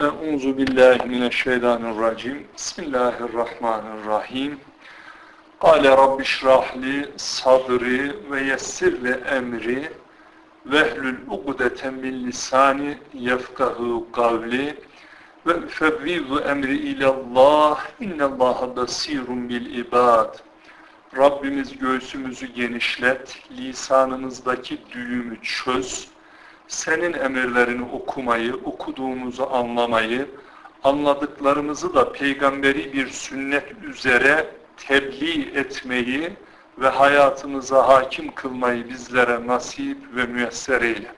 Euzu billahi mineşşeytanirracim. Bismillahirrahmanirrahim. Kale Rabbi şrahli sadri ve yessirli emri vehlül ugdeten min lisani yefkahu kavli ve üfevvizu emri ilallah innallaha basirun bil ibad. Rabbimiz göğsümüzü genişlet, lisanımızdaki düğümü çöz, senin emirlerini okumayı, okuduğumuzu anlamayı, anladıklarımızı da peygamberi bir sünnet üzere tebliğ etmeyi ve hayatımıza hakim kılmayı bizlere nasip ve müyesser eyle.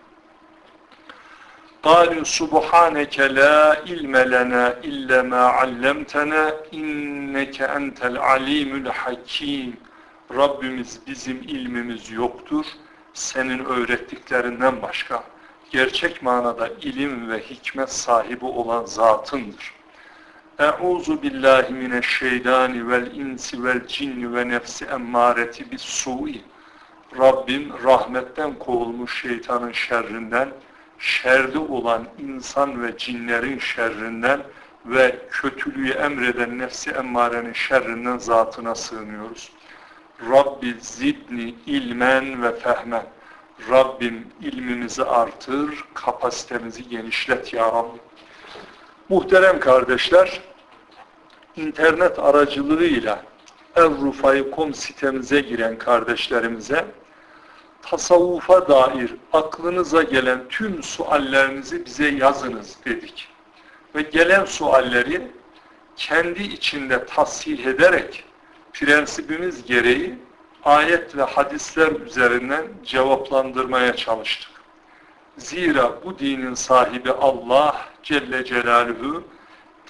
قالوا سبحانك لا علم لنا إلا ما علمتنا إنك أنت العليم الحكيم Rabbimiz bizim ilmimiz yoktur. Senin öğrettiklerinden başka gerçek manada ilim ve hikmet sahibi olan zatındır. Euzu billahi mineşşeytani vel insi vel cinni ve nefsi emmareti bis su'i. Rabbim rahmetten kovulmuş şeytanın şerrinden, şerli olan insan ve cinlerin şerrinden ve kötülüğü emreden nefsi emmarenin şerrinden zatına sığınıyoruz. Rabbi zidni ilmen ve fehmen. Rabbim ilmimizi artır, kapasitemizi genişlet ya Rabbi. Muhterem kardeşler, internet aracılığıyla Errufay.com sitemize giren kardeşlerimize tasavvufa dair aklınıza gelen tüm suallerinizi bize yazınız dedik. Ve gelen sualleri kendi içinde tasih ederek prensibimiz gereği ayet ve hadisler üzerinden cevaplandırmaya çalıştık. Zira bu dinin sahibi Allah Celle Celaluhu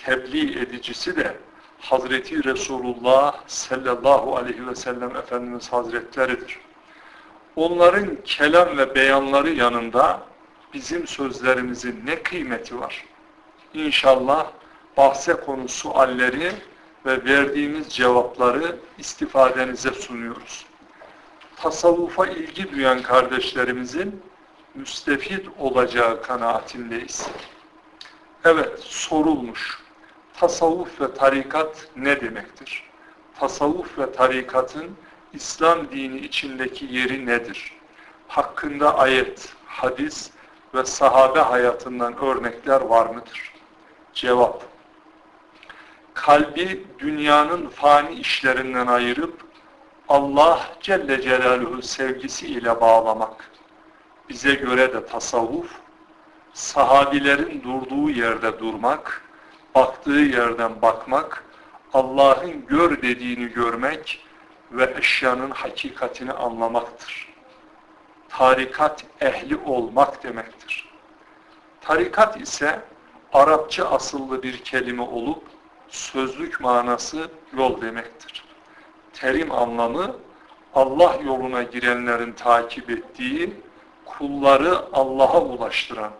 tebliğ edicisi de Hazreti Resulullah sallallahu aleyhi ve sellem Efendimiz Hazretleridir. Onların kelam ve beyanları yanında bizim sözlerimizin ne kıymeti var? İnşallah bahse konu sualleri ve verdiğimiz cevapları istifadenize sunuyoruz. Tasavvufa ilgi duyan kardeşlerimizin müstefit olacağı kanaatindeyiz. Evet, sorulmuş. Tasavvuf ve tarikat ne demektir? Tasavvuf ve tarikatın İslam dini içindeki yeri nedir? Hakkında ayet, hadis ve sahabe hayatından örnekler var mıdır? Cevap kalbi dünyanın fani işlerinden ayırıp Allah Celle Celaluhu sevgisiyle bağlamak. Bize göre de tasavvuf, sahabilerin durduğu yerde durmak, baktığı yerden bakmak, Allah'ın gör dediğini görmek ve eşyanın hakikatini anlamaktır. Tarikat ehli olmak demektir. Tarikat ise Arapça asıllı bir kelime olup sözlük manası yol demektir. Terim anlamı Allah yoluna girenlerin takip ettiği, kulları Allah'a ulaştıran,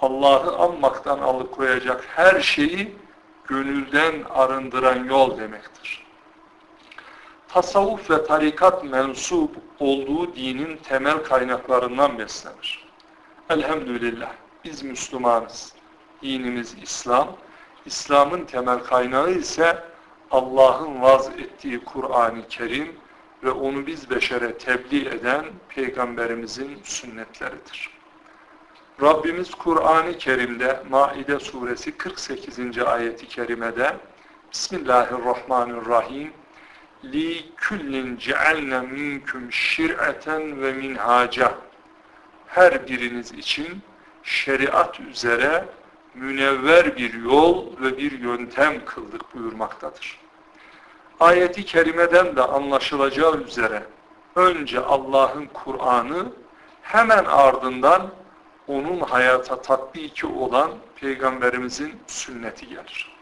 Allah'ı anmaktan alıkoyacak her şeyi gönülden arındıran yol demektir. Tasavvuf ve tarikat mensup olduğu dinin temel kaynaklarından beslenir. Elhamdülillah biz Müslümanız. Dinimiz İslam. İslam'ın temel kaynağı ise Allah'ın vaz ettiği Kur'an-ı Kerim ve onu biz beşere tebliğ eden Peygamberimizin sünnetleridir. Rabbimiz Kur'an-ı Kerim'de Maide suresi 48. ayeti kerimede Bismillahirrahmanirrahim li kullin cealne minkum şir'eten ve minhaca her biriniz için şeriat üzere münevver bir yol ve bir yöntem kıldık buyurmaktadır. Ayeti kerimeden de anlaşılacağı üzere önce Allah'ın Kur'an'ı hemen ardından onun hayata tatbiki olan Peygamberimizin sünneti gelir.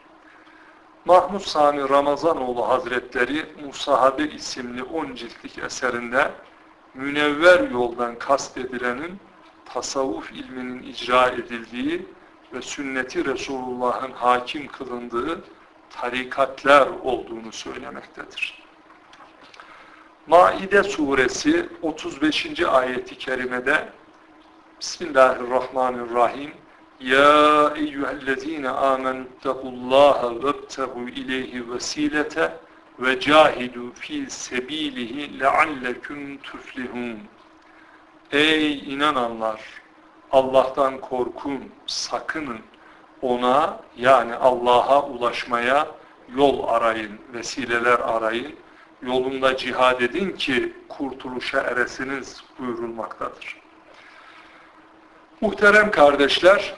Mahmud Sami Ramazanoğlu Hazretleri Musahabe isimli 10 ciltlik eserinde münevver yoldan kastedilenin tasavvuf ilminin icra edildiği ve sünneti Resulullah'ın hakim kılındığı tarikatlar olduğunu söylemektedir. Maide suresi 35. ayeti kerimede Bismillahirrahmanirrahim Ya eyyühellezine amenüttekullaha vebtehu ileyhi vesilete ve cahidu fi sebilihi lealleküm tuflihun. Ey inananlar! Allah'tan korkun, sakının. Ona yani Allah'a ulaşmaya yol arayın, vesileler arayın. Yolunda cihad edin ki kurtuluşa eresiniz buyurulmaktadır. Muhterem kardeşler,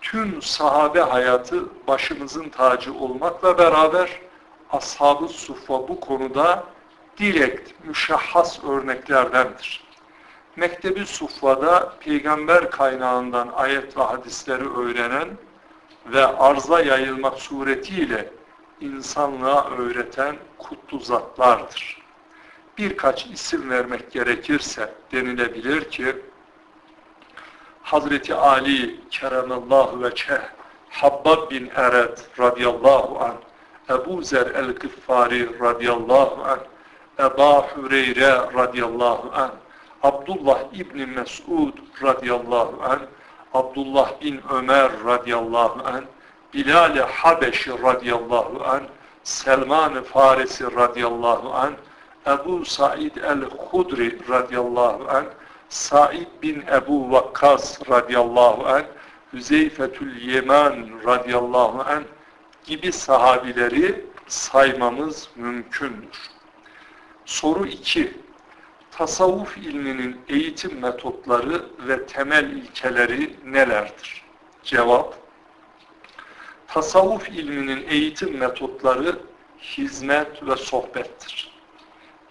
tüm sahabe hayatı başımızın tacı olmakla beraber ashab-ı bu konuda direkt, müşahhas örneklerdendir. Mektebi Suffa'da peygamber kaynağından ayet ve hadisleri öğrenen ve arza yayılmak suretiyle insanlığa öğreten kutlu zatlardır. Birkaç isim vermek gerekirse denilebilir ki Hazreti Ali keremallahu veçeh Habbab bin Ered radıyallahu anh Ebu Zer el-Gıffari radıyallahu anh Eba Hüreyre radıyallahu anh Abdullah İbni Mesud radıyallahu anh Abdullah bin Ömer radıyallahu anh Bilal-i Habeşi radıyallahu anh Selman-ı Farisi radıyallahu anh Ebu Said el-Hudri radıyallahu anh Said bin Ebu Vakkas radıyallahu anh Hüzeyfetül Yeman radıyallahu anh gibi sahabileri saymamız mümkündür. Soru 2. Tasavvuf ilminin eğitim metotları ve temel ilkeleri nelerdir? Cevap. Tasavvuf ilminin eğitim metotları hizmet ve sohbettir.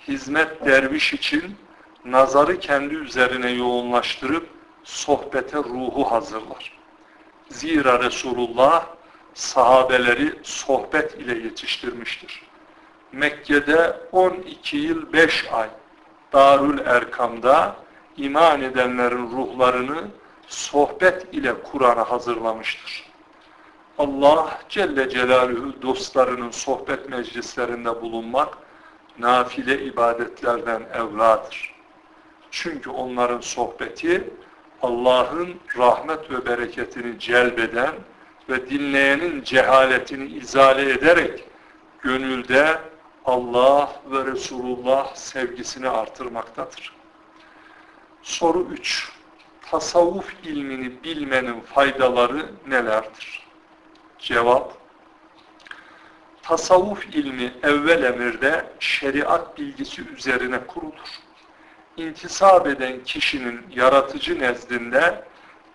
Hizmet derviş için nazarı kendi üzerine yoğunlaştırıp sohbete ruhu hazırlar. Zira Resulullah sahabeleri sohbet ile yetiştirmiştir. Mekke'de 12 yıl 5 ay Darül Erkam'da iman edenlerin ruhlarını sohbet ile Kur'an'a hazırlamıştır. Allah Celle Celaluhu dostlarının sohbet meclislerinde bulunmak nafile ibadetlerden evladır. Çünkü onların sohbeti Allah'ın rahmet ve bereketini celbeden ve dinleyenin cehaletini izale ederek gönülde Allah ve Resulullah sevgisini artırmaktadır. Soru 3. Tasavvuf ilmini bilmenin faydaları nelerdir? Cevap. Tasavvuf ilmi evvel emirde şeriat bilgisi üzerine kurulur. İntisap eden kişinin yaratıcı nezdinde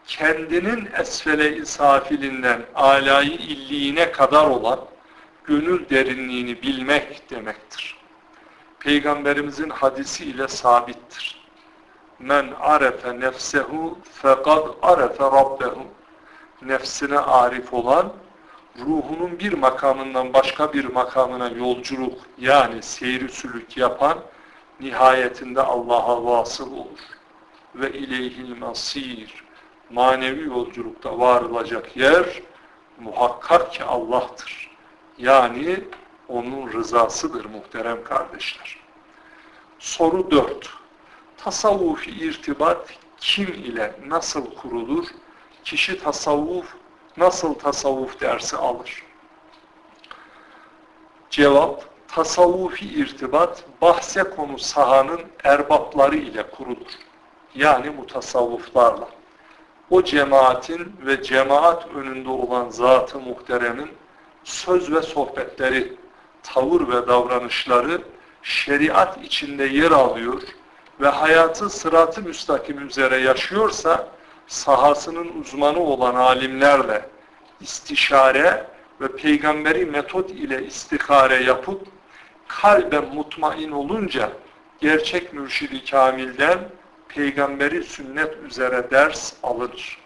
kendinin esfele-i safilinden alayı illiğine kadar olan gönül derinliğini bilmek demektir. Peygamberimizin hadisi ile sabittir. Men arefe nefsehu fekad arefe rabbehu. Nefsine arif olan, ruhunun bir makamından başka bir makamına yolculuk yani seyri sülük yapan, nihayetinde Allah'a vasıl olur. Ve ileyhil masir, manevi yolculukta varılacak yer, muhakkak ki Allah'tır. Yani onun rızasıdır muhterem kardeşler. Soru 4. Tasavvufi irtibat kim ile nasıl kurulur? Kişi tasavvuf nasıl tasavvuf dersi alır? Cevap, tasavvufi irtibat bahse konu sahanın erbapları ile kurulur. Yani mutasavvuflarla. O cemaatin ve cemaat önünde olan zat-ı muhteremin söz ve sohbetleri, tavır ve davranışları şeriat içinde yer alıyor ve hayatı sıratı müstakim üzere yaşıyorsa sahasının uzmanı olan alimlerle istişare ve peygamberi metot ile istihare yapıp kalben mutmain olunca gerçek mürşidi kamilden peygamberi sünnet üzere ders alır.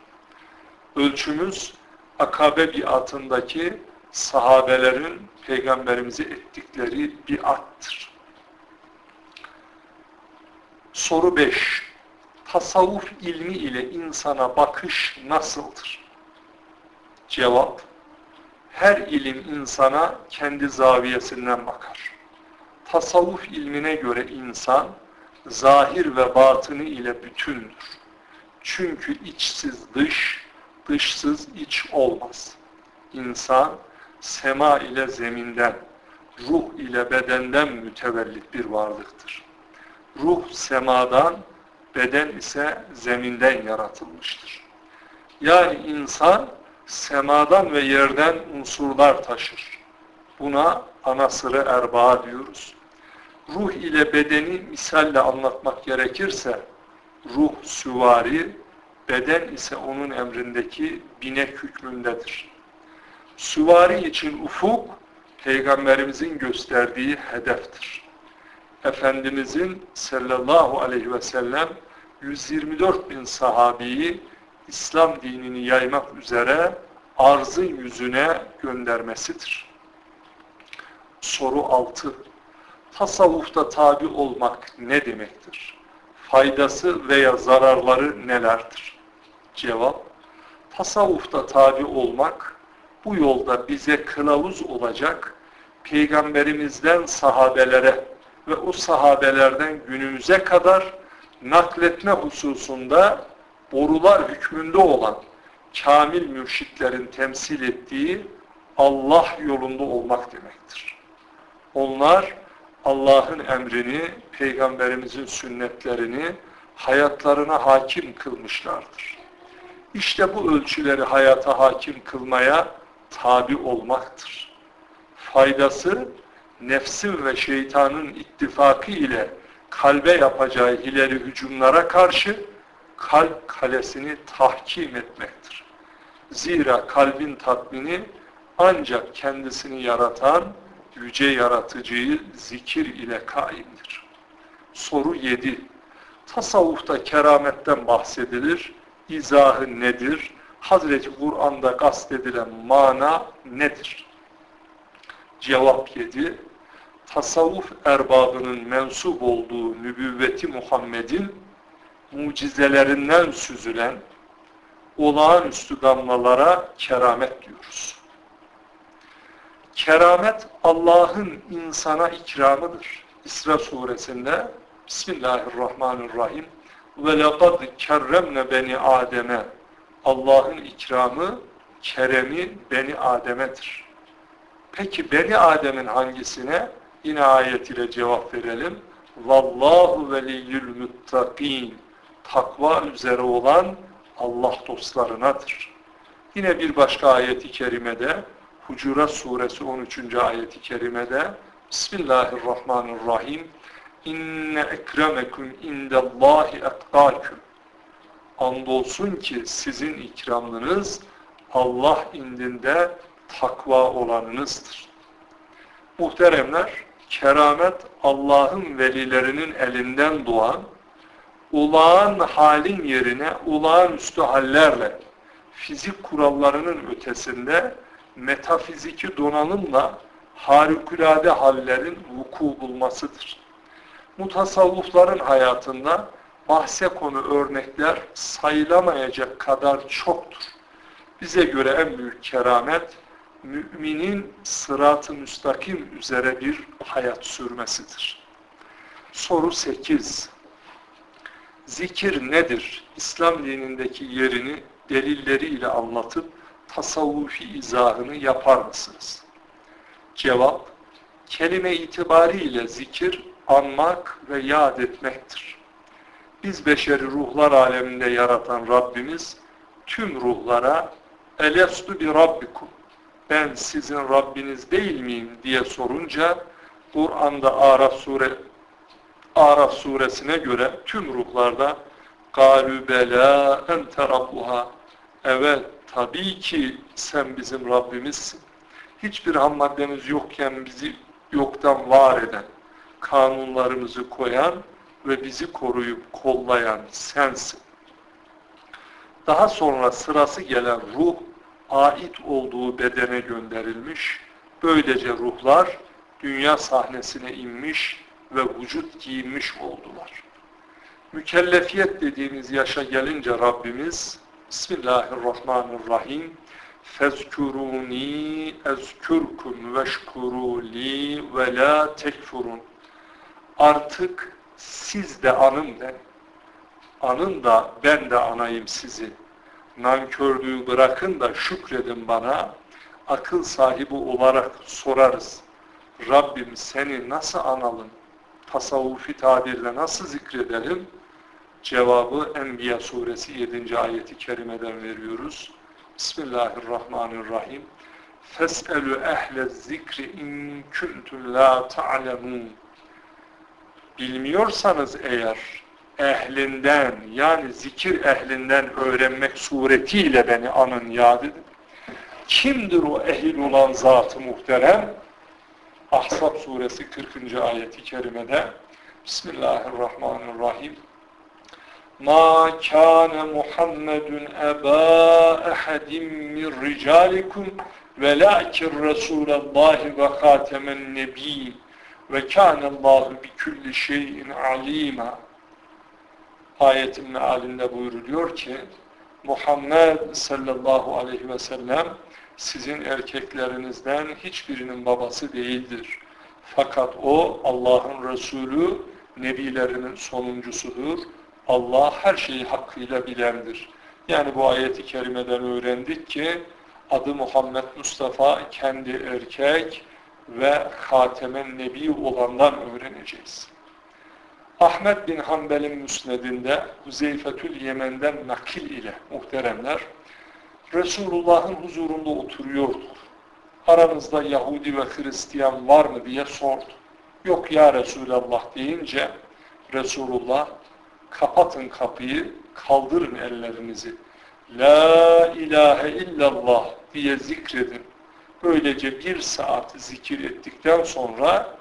Ölçümüz akabe biatındaki sahabelerin peygamberimize ettikleri bir attır. Soru 5. Tasavvuf ilmi ile insana bakış nasıldır? Cevap. Her ilim insana kendi zaviyesinden bakar. Tasavvuf ilmine göre insan zahir ve batını ile bütündür. Çünkü içsiz dış, dışsız iç olmaz. İnsan sema ile zeminden, ruh ile bedenden mütevellit bir varlıktır. Ruh semadan, beden ise zeminden yaratılmıştır. Yani insan semadan ve yerden unsurlar taşır. Buna anasırı erbaa diyoruz. Ruh ile bedeni misalle anlatmak gerekirse, ruh süvari, beden ise onun emrindeki binek hükmündedir. Süvari için ufuk, Peygamberimizin gösterdiği hedeftir. Efendimizin sallallahu aleyhi ve sellem 124 bin sahabiyi İslam dinini yaymak üzere arzın yüzüne göndermesidir. Soru 6. Tasavvufta tabi olmak ne demektir? Faydası veya zararları nelerdir? Cevap. Tasavvufta tabi olmak, bu yolda bize kılavuz olacak peygamberimizden sahabelere ve o sahabelerden günümüze kadar nakletme hususunda borular hükmünde olan kamil mürşitlerin temsil ettiği Allah yolunda olmak demektir. Onlar Allah'ın emrini, Peygamberimizin sünnetlerini hayatlarına hakim kılmışlardır. İşte bu ölçüleri hayata hakim kılmaya tabi olmaktır. Faydası nefsin ve şeytanın ittifakı ile kalbe yapacağı ileri hücumlara karşı kalp kalesini tahkim etmektir. Zira kalbin tatmini ancak kendisini yaratan yüce yaratıcıyı zikir ile kaimdir. Soru 7. Tasavvufta kerametten bahsedilir. İzahı nedir? Hazreti Kur'an'da kastedilen mana nedir? Cevap 7. Tasavvuf erbabının mensup olduğu nübüvveti Muhammed'in mucizelerinden süzülen olağanüstü damlalara keramet diyoruz. Keramet Allah'ın insana ikramıdır. İsra suresinde Bismillahirrahmanirrahim ve lekad kerremne beni Adem'e Allah'ın ikramı, keremi beni Adem'edir. Peki beni Adem'in hangisine? Yine ayet ile cevap verelim. Vallahu veliyyül muttakin takva üzere olan Allah dostlarınadır. Yine bir başka ayeti kerimede Hucurat suresi 13. ayeti kerimede Bismillahirrahmanirrahim İnne ekremekum indallahi etkâküm Andolsun ki sizin ikramınız Allah indinde takva olanınızdır. Muhteremler, keramet Allah'ın velilerinin elinden doğan olağan halin yerine olağanüstü hallerle fizik kurallarının ötesinde metafiziki donanımla harikulade hallerin vuku bulmasıdır. Mutasavvufların hayatında bahse konu örnekler sayılamayacak kadar çoktur. Bize göre en büyük keramet müminin sırat-ı müstakim üzere bir hayat sürmesidir. Soru 8. Zikir nedir? İslam dinindeki yerini delilleriyle anlatıp tasavvufi izahını yapar mısınız? Cevap, kelime itibariyle zikir anmak ve yad etmektir biz beşeri ruhlar aleminde yaratan Rabbimiz tüm ruhlara elestu bi rabbikum ben sizin Rabbiniz değil miyim diye sorunca Kur'an'da Araf sure Araf suresine göre tüm ruhlarda galu bela ente rabbuha evet tabii ki sen bizim Rabbimizsin. Hiçbir ham maddemiz yokken bizi yoktan var eden, kanunlarımızı koyan ve bizi koruyup kollayan sensin. Daha sonra sırası gelen ruh, ait olduğu bedene gönderilmiş, böylece ruhlar dünya sahnesine inmiş ve vücut giyinmiş oldular. Mükellefiyet dediğimiz yaşa gelince Rabbimiz Bismillahirrahmanirrahim Fezkuruni ezkurkum veşkuruli ve la tekfurun Artık siz de anım den. Anın da ben de anayım sizi. nankörlüğü bırakın da şükredin bana. Akıl sahibi olarak sorarız. Rabbim seni nasıl analım? Tasavvufi tabirle nasıl zikredelim? Cevabı Enbiya suresi 7. ayeti kerimeden veriyoruz. Bismillahirrahmanirrahim. Fes'elü ehle zikri in kuntum la ta'lemun. Bilmiyorsanız eğer ehlinden yani zikir ehlinden öğrenmek suretiyle beni anın yad edin. Kimdir o ehil olan zatı muhterem? Ahzab suresi 40. ayeti kerimede Bismillahirrahmanirrahim Ma kana Muhammedun eba ahadin min ricalikum velakin Resulallah ve hatemen nebi ve kânallâhu bi kulli şeyin alîmâ ayetin mealinde buyuruluyor ki Muhammed sallallahu aleyhi ve sellem sizin erkeklerinizden hiçbirinin babası değildir. Fakat o Allah'ın Resulü, Nebilerinin sonuncusudur. Allah her şeyi hakkıyla bilendir. Yani bu ayeti kerimeden öğrendik ki adı Muhammed Mustafa kendi erkek ve Hatemen Nebi olandan öğreneceğiz. Ahmet bin Hanbel'in müsnedinde Huzeyfetül Yemen'den nakil ile muhteremler Resulullah'ın huzurunda oturuyordu. Aranızda Yahudi ve Hristiyan var mı diye sordu. Yok ya Resulallah deyince Resulullah kapatın kapıyı, kaldırın ellerinizi. La ilahe illallah diye zikredin. Böylece bir saat zikir ettikten sonra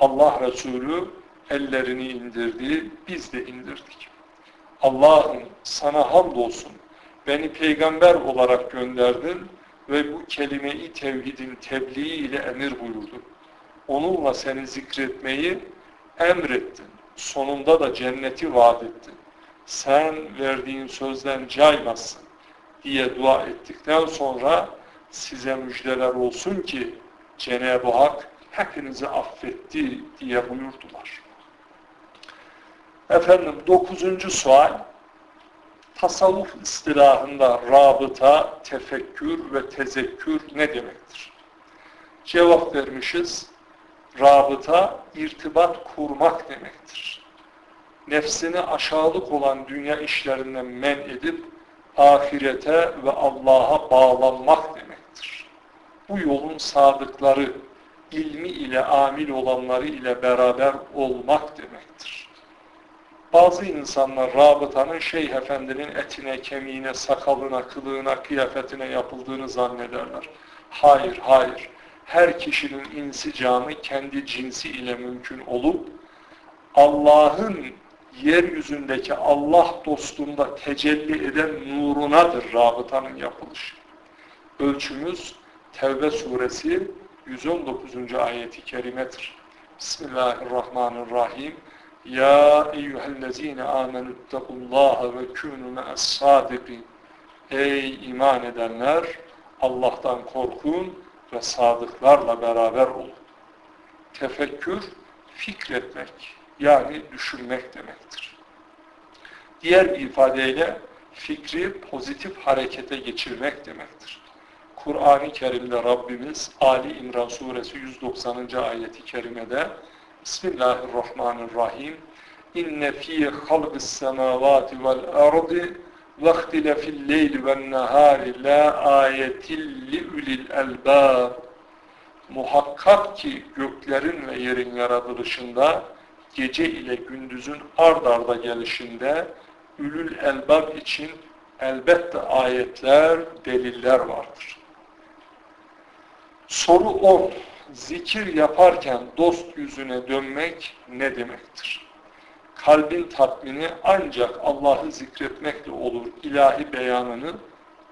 Allah Resulü ellerini indirdi, biz de indirdik. Allah'ım sana hamdolsun beni peygamber olarak gönderdin ve bu kelime-i tevhidin tebliği ile emir buyurdun. Onunla seni zikretmeyi emrettin. Sonunda da cenneti vaat ettin. Sen verdiğin sözden caymazsın diye dua ettikten sonra size müjdeler olsun ki Cenab-ı Hak hepinizi affetti diye buyurdular. Efendim dokuzuncu sual tasavvuf istilahında rabıta, tefekkür ve tezekkür ne demektir? Cevap vermişiz. Rabıta, irtibat kurmak demektir. Nefsini aşağılık olan dünya işlerinden men edip ahirete ve Allah'a bağlanmak demektir. Bu yolun sadıkları, ilmi ile amil olanları ile beraber olmak demektir. Bazı insanlar rabıtanın Şeyh Efendi'nin etine, kemiğine, sakalına, kılığına, kıyafetine yapıldığını zannederler. Hayır, hayır. Her kişinin insicamı kendi cinsi ile mümkün olup Allah'ın yeryüzündeki Allah dostunda tecelli eden nurunadır rabıtanın yapılışı. Ölçümüz Tevbe suresi 119. ayeti kerimedir. Bismillahirrahmanirrahim. Ya eyyühellezine amenüttekullaha ve kûnü me'es-sâdiqin. Ey iman edenler! Allah'tan korkun ve sadıklarla beraber olun. Tefekkür, fikretmek yani düşünmek demektir. Diğer ifadeyle fikri pozitif harekete geçirmek demektir. Kur'an-ı Kerim'de Rabbimiz Ali İmran suresi 190. ayeti kerimede Bismillahirrahmanirrahim. İnne fî halqis semâvâti vel ardı ve ihtilafil leyli ven nehâri la ayetil li ulil elbâb. Muhakkak ki göklerin ve yerin yaratılışında gece ile gündüzün ard arda gelişinde ülül elbab için elbette ayetler, deliller vardır. Soru 10 zikir yaparken dost yüzüne dönmek ne demektir? Kalbin tatmini ancak Allah'ı zikretmekle olur. İlahi beyanını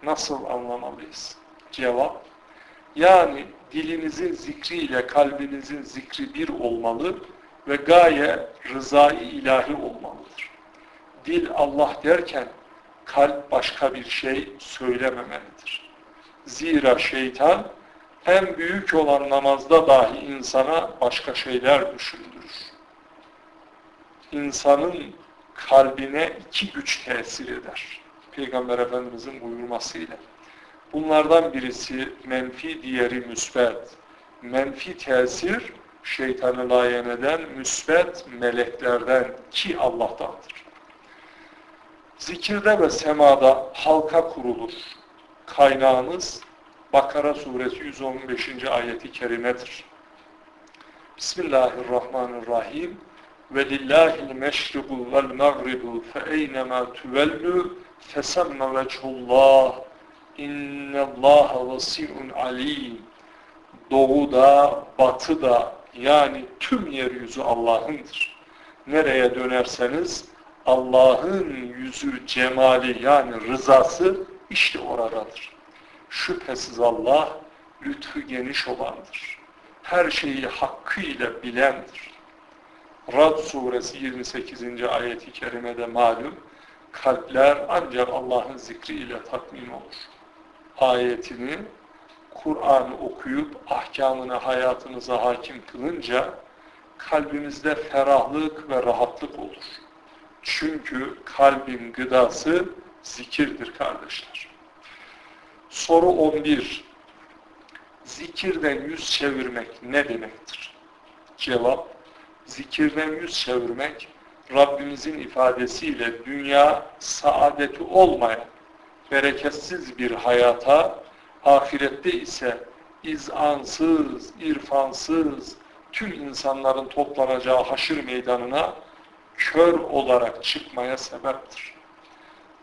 nasıl anlamalıyız? Cevap, yani dilinizin zikriyle kalbinizin zikri bir olmalı ve gaye rızayı ilahi olmalıdır. Dil Allah derken kalp başka bir şey söylememelidir. Zira şeytan en büyük olan namazda dahi insana başka şeyler düşündürür. İnsanın kalbine iki güç tesir eder. Peygamber Efendimizin buyurmasıyla. Bunlardan birisi menfi, diğeri müsbet. Menfi tesir şeytanı layen eden müsbet meleklerden ki Allah'tandır. Zikirde ve semada halka kurulur. Kaynağımız Bakara suresi 115. ayeti kerimedir. Bismillahirrahmanirrahim. Ve lillahil meşribu vel magribu fe eynema tüvellu fesemme vechullah innallaha vasi'un alim. Doğuda, batıda yani tüm yeryüzü Allah'ındır. Nereye dönerseniz Allah'ın yüzü, cemali yani rızası işte oradadır. Şüphesiz Allah lütfu geniş olandır. Her şeyi hakkıyla bilendir. Rad suresi 28. ayeti kerimede malum kalpler ancak Allah'ın zikriyle tatmin olur. Ayetini Kur'an okuyup ahkamına hayatınıza hakim kılınca kalbimizde ferahlık ve rahatlık olur. Çünkü kalbin gıdası zikirdir kardeşler. Soru 11. Zikirden yüz çevirmek ne demektir? Cevap, zikirden yüz çevirmek Rabbimizin ifadesiyle dünya saadeti olmayan, bereketsiz bir hayata, ahirette ise izansız, irfansız, tüm insanların toplanacağı haşır meydanına kör olarak çıkmaya sebeptir.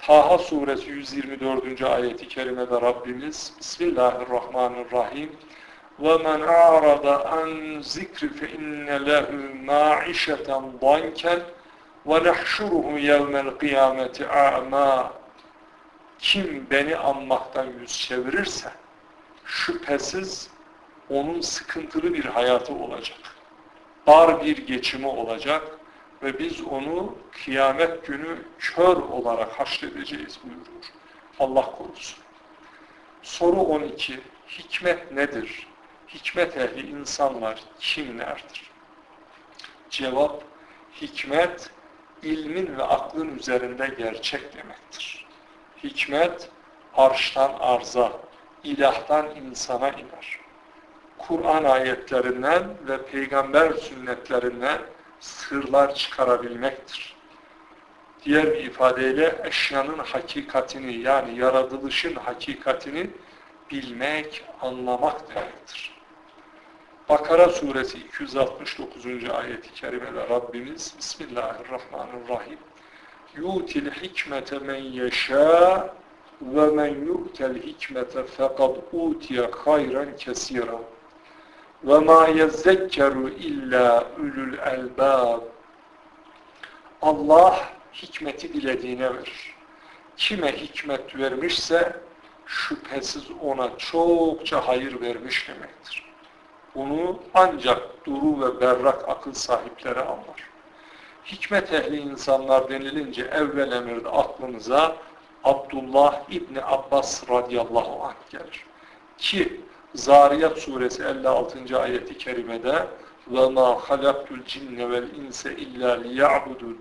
Taha suresi 124. ayeti kerimede Rabbimiz Bismillahirrahmanirrahim وَمَنْ أَعْرَضَ عَنْ ذِكْرِ فَإِنَّ لَهُ مَعِشَةً ضَنْكًا وَنَحْشُرُهُ يَوْمَ الْقِيَامَةِ أَعْمَى Kim beni anmaktan yüz çevirirse şüphesiz onun sıkıntılı bir hayatı olacak. Dar bir geçimi olacak ve biz onu kıyamet günü kör olarak haşredeceğiz buyurur. Allah korusun. Soru 12. Hikmet nedir? Hikmet ehli insanlar kimlerdir? Cevap, hikmet ilmin ve aklın üzerinde gerçek demektir. Hikmet arştan arza, ilahtan insana iner. Kur'an ayetlerinden ve peygamber sünnetlerinden sırlar çıkarabilmektir. Diğer bir ifadeyle eşyanın hakikatini yani yaratılışın hakikatini bilmek, anlamak demektir. Bakara suresi 269. ayeti kerimede Rabbimiz Bismillahirrahmanirrahim yutil hikmete men yeşâ ve men yu'tel hikmete fekad utiye hayran kesira ve ma yezzekkeru illa ulul elbab Allah hikmeti dilediğine verir. Kime hikmet vermişse şüphesiz ona çokça hayır vermiş demektir. Bunu ancak duru ve berrak akıl sahipleri anlar. Hikmet ehli insanlar denilince evvel emirde aklınıza Abdullah İbni Abbas radıyallahu anh gelir. Ki Zariyat suresi 56. ayeti kerimede ve ma halaktul cinne vel inse illa liya'budun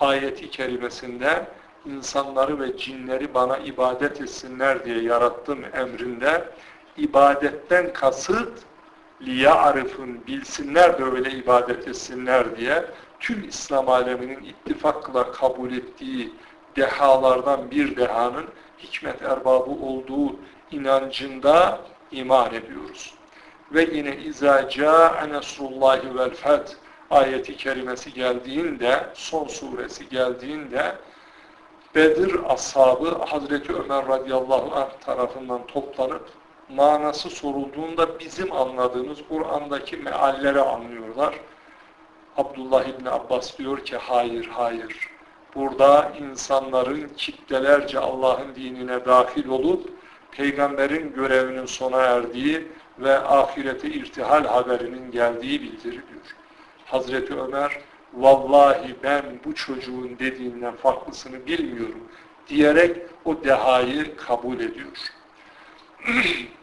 ayeti kerimesinde insanları ve cinleri bana ibadet etsinler diye yarattım emrinde ibadetten kasıt liya'rifun bilsinler de öyle ibadet etsinler diye tüm İslam aleminin ittifakla kabul ettiği dehalardan bir dehanın hikmet erbabı olduğu inancında iman ediyoruz. Ve yine izâ câ'e nesrullâhi vel feth ayeti kerimesi geldiğinde, son suresi geldiğinde Bedir ashabı Hazreti Ömer radıyallahu anh tarafından toplanıp manası sorulduğunda bizim anladığımız Kur'an'daki mealleri anlıyorlar. Abdullah İbni Abbas diyor ki hayır hayır. Burada insanların kitlelerce Allah'ın dinine dahil olup peygamberin görevinin sona erdiği ve ahirete irtihal haberinin geldiği bildiriliyor. Hazreti Ömer vallahi ben bu çocuğun dediğinden farklısını bilmiyorum diyerek o dehayı kabul ediyor.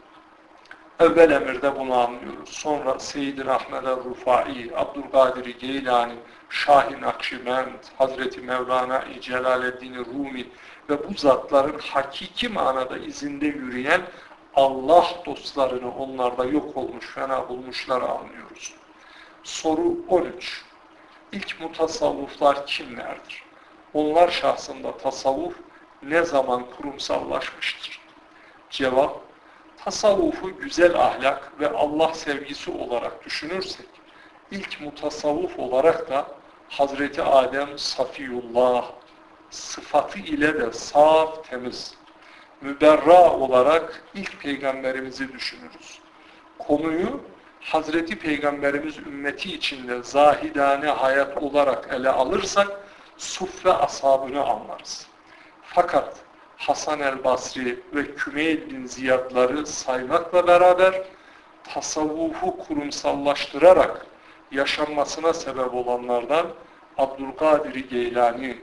Evvel emirde bunu anlıyoruz. Sonra Seyyid-i Rahmet el-Rufai, Abdülkadir Geylani, Şahin Akşimend, Hazreti Mevlana-i Celaleddin Rumi ve bu zatların hakiki manada izinde yürüyen Allah dostlarını onlarda yok olmuş, fena bulmuşları anlıyoruz. Soru 13. İlk mutasavvuflar kimlerdir? Onlar şahsında tasavvuf ne zaman kurumsallaşmıştır? Cevap, tasavvufu güzel ahlak ve Allah sevgisi olarak düşünürsek, ilk mutasavvuf olarak da Hazreti Adem Safiyullah sıfatı ile de saf, temiz, müberra olarak ilk peygamberimizi düşünürüz. Konuyu Hazreti Peygamberimiz ümmeti içinde zahidane hayat olarak ele alırsak suffe ashabını anlarız. Fakat Hasan el Basri ve Kümeyl bin Ziyadları saymakla beraber tasavvufu kurumsallaştırarak yaşanmasına sebep olanlardan Abdülkadir Geylani,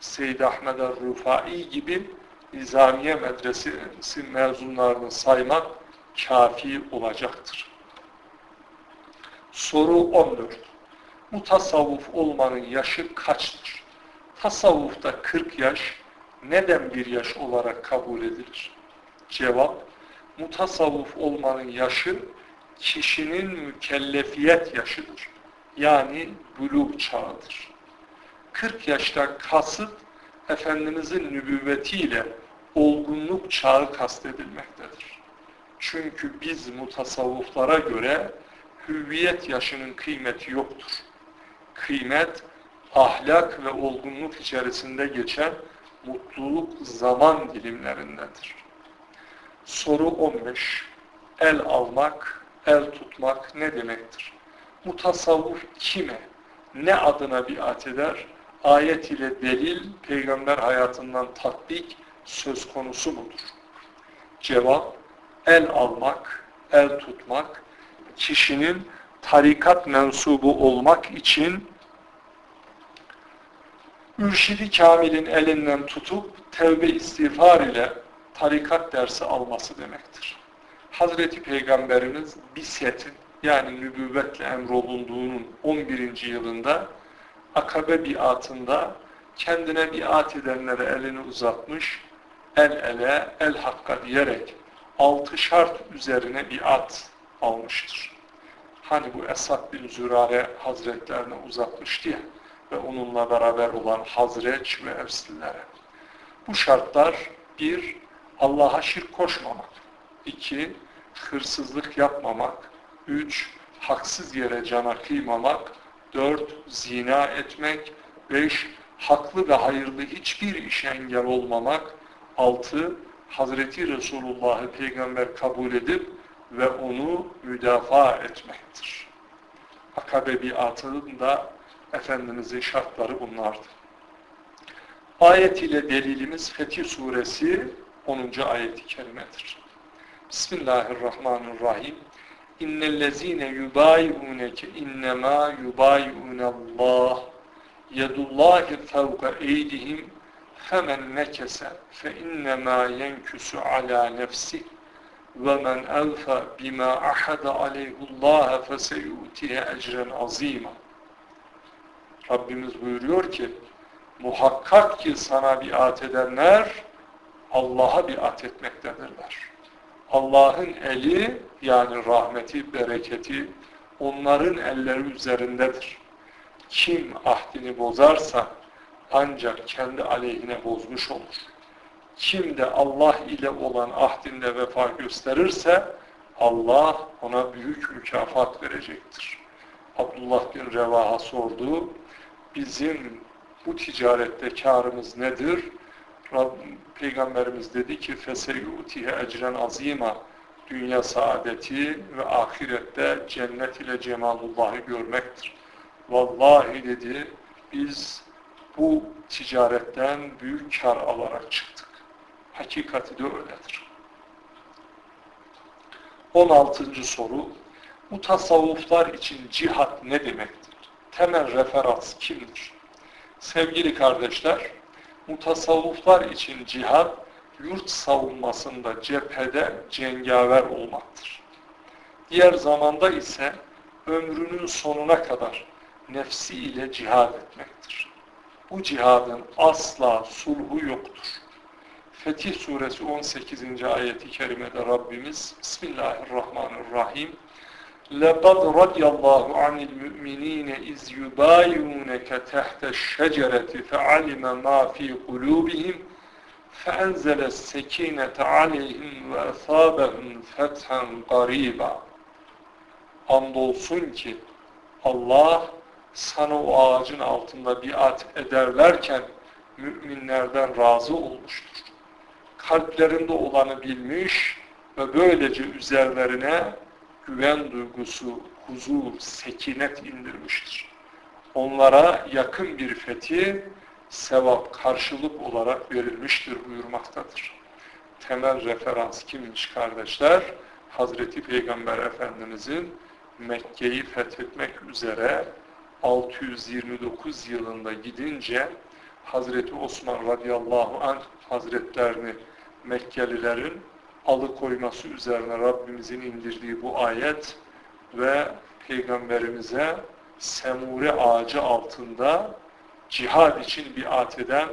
Seyyid Ahmed el-Rufai gibi Nizamiye Medresesi mezunlarını saymak kafi olacaktır. Soru 14. Mutasavvuf olmanın yaşı kaçtır? Tasavvufta 40 yaş neden bir yaş olarak kabul edilir? Cevap, mutasavvuf olmanın yaşı kişinin mükellefiyet yaşıdır. Yani buluğ çağıdır. 40 yaştan kasıt Efendimizin nübüvvetiyle olgunluk çağı kastedilmektedir. Çünkü biz mutasavvuflara göre hüviyet yaşının kıymeti yoktur. Kıymet, ahlak ve olgunluk içerisinde geçen mutluluk zaman dilimlerindedir. Soru 15. El almak, el tutmak ne demektir? Mutasavvuf kime, ne adına biat eder? Ayet ile delil, peygamber hayatından tatbik söz konusu mudur? Cevap, el almak, el tutmak, kişinin tarikat mensubu olmak için Mürşidi Kamil'in elinden tutup tevbe istiğfar ile tarikat dersi alması demektir. Hazreti Peygamberimiz Bisyet'in yani nübüvvetle emrolunduğunun 11. yılında akabe biatında kendine biat edenlere elini uzatmış, el ele, el hakka diyerek altı şart üzerine biat almıştır. Hani bu Esad bin Zürare hazretlerine uzatmıştı ya ve onunla beraber olan Hazreç ve Evsillere. Bu şartlar bir, Allah'a şirk koşmamak. iki hırsızlık yapmamak. Üç, haksız yere cana kıymamak. Dört, zina etmek. Beş, haklı ve hayırlı hiçbir işe engel olmamak. Altı, Hazreti Resulullah'ı peygamber kabul edip ve onu müdafaa etmektir. Akabe biatının da Efendimizin şartları bunlardı. Ayet ile delilimiz Fetih Suresi 10. ayeti kerimedir. Bismillahirrahmanirrahim. İnnellezîne yubâyi'ûneke innemâ yubâyi'ûnallâh yedullâhi fevka eydihim femen nekese fe innemâ yenküsü alâ nefsih ve men evfe bima ahada aleyhullâhe feseyûtihe ecren azîmâ Rabbimiz buyuruyor ki muhakkak ki sana biat edenler Allah'a biat etmektedirler. Allah'ın eli yani rahmeti, bereketi onların elleri üzerindedir. Kim ahdini bozarsa ancak kendi aleyhine bozmuş olur. Kim de Allah ile olan ahdinde vefa gösterirse Allah ona büyük mükafat verecektir. Abdullah bin Revaha sordu bizim bu ticarette karımız nedir? Rabbim, Peygamberimiz dedi ki فَسَيُؤْتِهَ ecren azima dünya saadeti ve ahirette cennet ile cemalullahı görmektir. Vallahi dedi biz bu ticaretten büyük kar alarak çıktık. Hakikati de öyledir. 16. soru bu tasavvuflar için cihat ne demektir? Temel referans kimdir? Sevgili kardeşler, mutasavvuflar için cihad, yurt savunmasında cephede cengaver olmaktır. Diğer zamanda ise ömrünün sonuna kadar nefsi ile cihad etmektir. Bu cihadın asla sulhu yoktur. Fetih suresi 18. ayeti kerimede Rabbimiz Bismillahirrahmanirrahim لَقَدْ رَضِيَ اللّٰهُ عَنِ الْمُؤْمِنِينَ اِذْ يُبَايُونَكَ تَحْتَ الشَّجَرَةِ فَعَلِمَ مَا فِي قُلُوبِهِمْ فَاَنْزَلَ السَّك۪ينَةَ عَلَيْهِمْ وَاَثَابَهُمْ فَتْحًا قَرِيبًا Andolsun ki Allah sana o ağacın altında biat ederlerken müminlerden razı olmuştur. Kalplerinde olanı bilmiş ve böylece üzerlerine güven duygusu, huzur, sekinet indirmiştir. Onlara yakın bir fethi, sevap, karşılık olarak verilmiştir buyurmaktadır. Temel referans kimmiş kardeşler? Hazreti Peygamber Efendimizin Mekke'yi fethetmek üzere 629 yılında gidince Hazreti Osman radıyallahu anh hazretlerini Mekkelilerin alıkoyması üzerine Rabbimizin indirdiği bu ayet ve Peygamberimize semure ağacı altında cihad için biat eden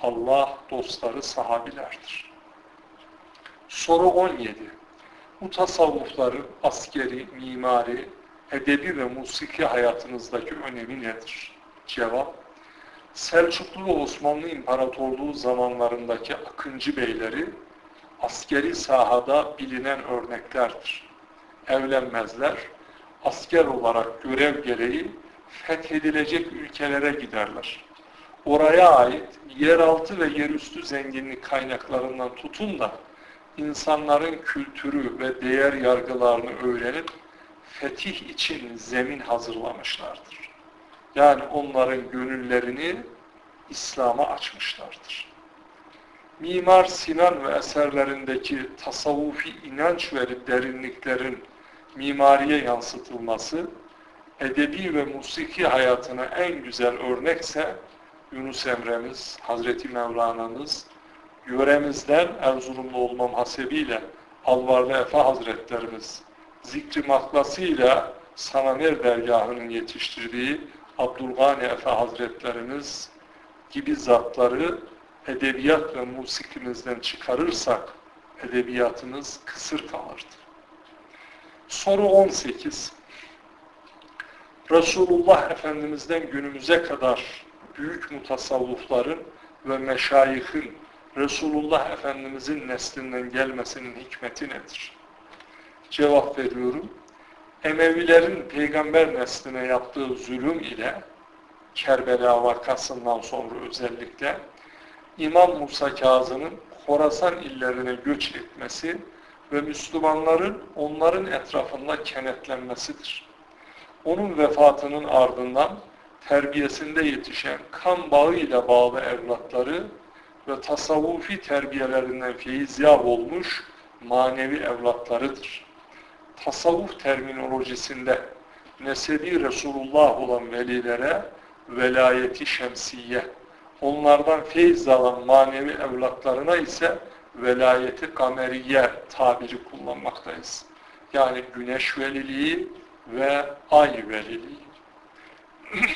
Allah dostları sahabilerdir. Soru 17. Bu tasavvufların askeri, mimari, edebi ve musiki hayatınızdaki önemi nedir? Cevap, Selçuklu ve Osmanlı İmparatorluğu zamanlarındaki Akıncı beyleri askeri sahada bilinen örneklerdir. Evlenmezler, asker olarak görev gereği fethedilecek ülkelere giderler. Oraya ait yeraltı ve yerüstü zenginlik kaynaklarından tutun da insanların kültürü ve değer yargılarını öğrenip fetih için zemin hazırlamışlardır. Yani onların gönüllerini İslam'a açmışlardır. Mimar Sinan ve eserlerindeki tasavvufi inanç ve derinliklerin mimariye yansıtılması, edebi ve musiki hayatına en güzel örnekse Yunus Emre'miz, Hazreti Mevlana'mız, yöremizden Erzurumlu olmam hasebiyle Alvarlı Efe Hazretlerimiz, zikri maklasıyla Sananer dergahının yetiştirdiği Abdülgani Efe Hazretlerimiz gibi zatları edebiyat ve musikimizden çıkarırsak edebiyatımız kısır kalırdı. Soru 18. Resulullah Efendimiz'den günümüze kadar büyük mutasavvufların ve meşayihin Resulullah Efendimiz'in neslinden gelmesinin hikmeti nedir? Cevap veriyorum. Emevilerin peygamber nesline yaptığı zulüm ile Kerbela vakasından sonra özellikle İmam Musa Kazım'ın Horasan illerine göç etmesi ve Müslümanların onların etrafında kenetlenmesidir. Onun vefatının ardından terbiyesinde yetişen kan bağıyla bağlı evlatları ve tasavvufi terbiyelerinden feyizyab olmuş manevi evlatlarıdır. Tasavvuf terminolojisinde nesebi Resulullah olan velilere velayeti şemsiye, onlardan feyiz alan manevi evlatlarına ise velayeti kameriye tabiri kullanmaktayız. Yani güneş veliliği ve ay veliliği.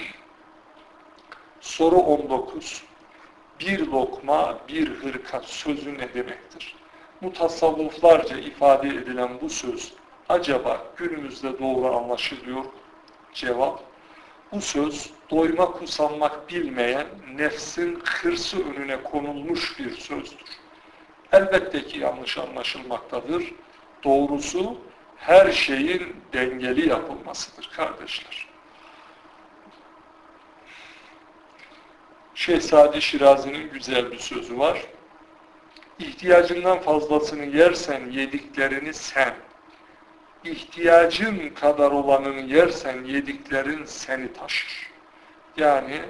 Soru 19. Bir lokma, bir hırka sözü ne demektir? Mutasavvuflarca ifade edilen bu söz acaba günümüzde doğru anlaşılıyor? Cevap, bu söz doyma kusanmak bilmeyen nefsin hırsı önüne konulmuş bir sözdür. Elbette ki yanlış anlaşılmaktadır. Doğrusu her şeyin dengeli yapılmasıdır kardeşler. Şehzade Şirazi'nin güzel bir sözü var. İhtiyacından fazlasını yersen yediklerini sen, ihtiyacın kadar olanını yersen yediklerin seni taşır. Yani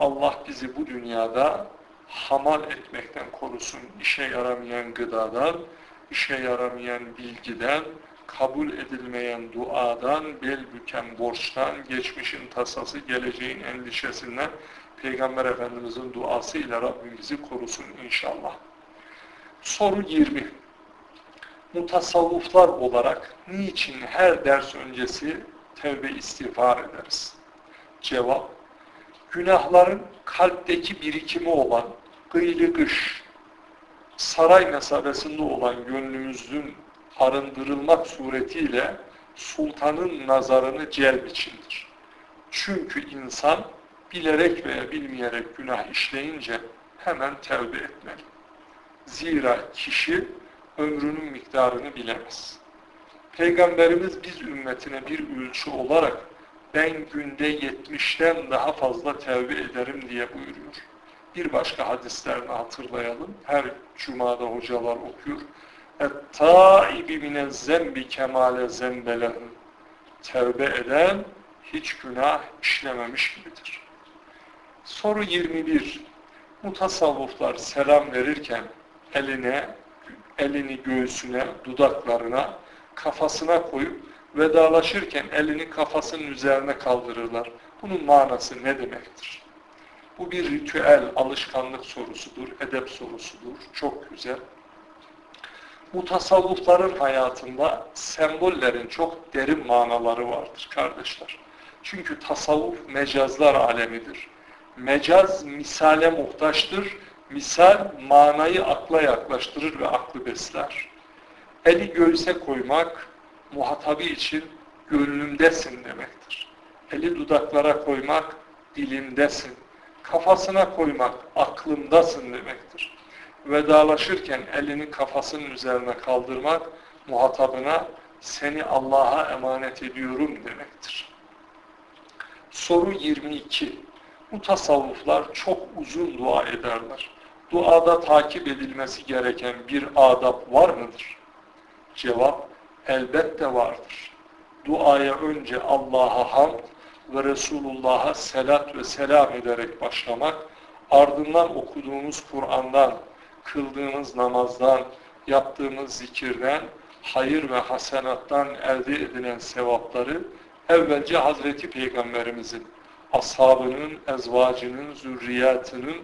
Allah bizi bu dünyada hamal etmekten korusun. işe yaramayan gıdadan, işe yaramayan bilgiden, kabul edilmeyen duadan, bel büken borçtan, geçmişin tasası, geleceğin endişesinden Peygamber Efendimizin duası ile Rabbim bizi korusun inşallah. Soru 20. mutasavvuflar olarak niçin her ders öncesi tevbe istiğfar ederiz? Cevap, günahların kalpteki birikimi olan gıylı gış, saray mesabesinde olan gönlümüzün arındırılmak suretiyle sultanın nazarını celb içindir. Çünkü insan bilerek veya bilmeyerek günah işleyince hemen tevbe etmeli. Zira kişi ömrünün miktarını bilemez. Peygamberimiz biz ümmetine bir ölçü olarak ben günde yetmişten daha fazla tevbe ederim diye buyuruyor. Bir başka hadislerini hatırlayalım. Her cumada hocalar okuyor. اَتَّائِبِ مِنَ الزَّنْبِ كَمَالَ زَنْبَلَهُ Tevbe eden hiç günah işlememiş gibidir. Soru 21. Mutasavvuflar selam verirken eline, elini göğsüne, dudaklarına, kafasına koyup vedalaşırken elini kafasının üzerine kaldırırlar. Bunun manası ne demektir? Bu bir ritüel, alışkanlık sorusudur, edep sorusudur. Çok güzel. Mutasavvufların hayatında sembollerin çok derin manaları vardır kardeşler. Çünkü tasavvuf mecazlar alemidir. Mecaz misale muhtaçtır. Misal manayı akla yaklaştırır ve aklı besler. Eli göğüse koymak muhatabı için gönlümdesin demektir. Eli dudaklara koymak dilimdesin. Kafasına koymak aklımdasın demektir. Vedalaşırken elini kafasının üzerine kaldırmak muhatabına seni Allah'a emanet ediyorum demektir. Soru 22. Bu tasavvuflar çok uzun dua ederler. Duada takip edilmesi gereken bir adab var mıdır? Cevap, elbette vardır. Duaya önce Allah'a hamd ve Resulullah'a selat ve selam ederek başlamak, ardından okuduğumuz Kur'an'dan, kıldığımız namazdan, yaptığımız zikirden, hayır ve hasenattan elde edilen sevapları evvelce Hazreti Peygamberimizin, ashabının, ezvacının, zürriyatının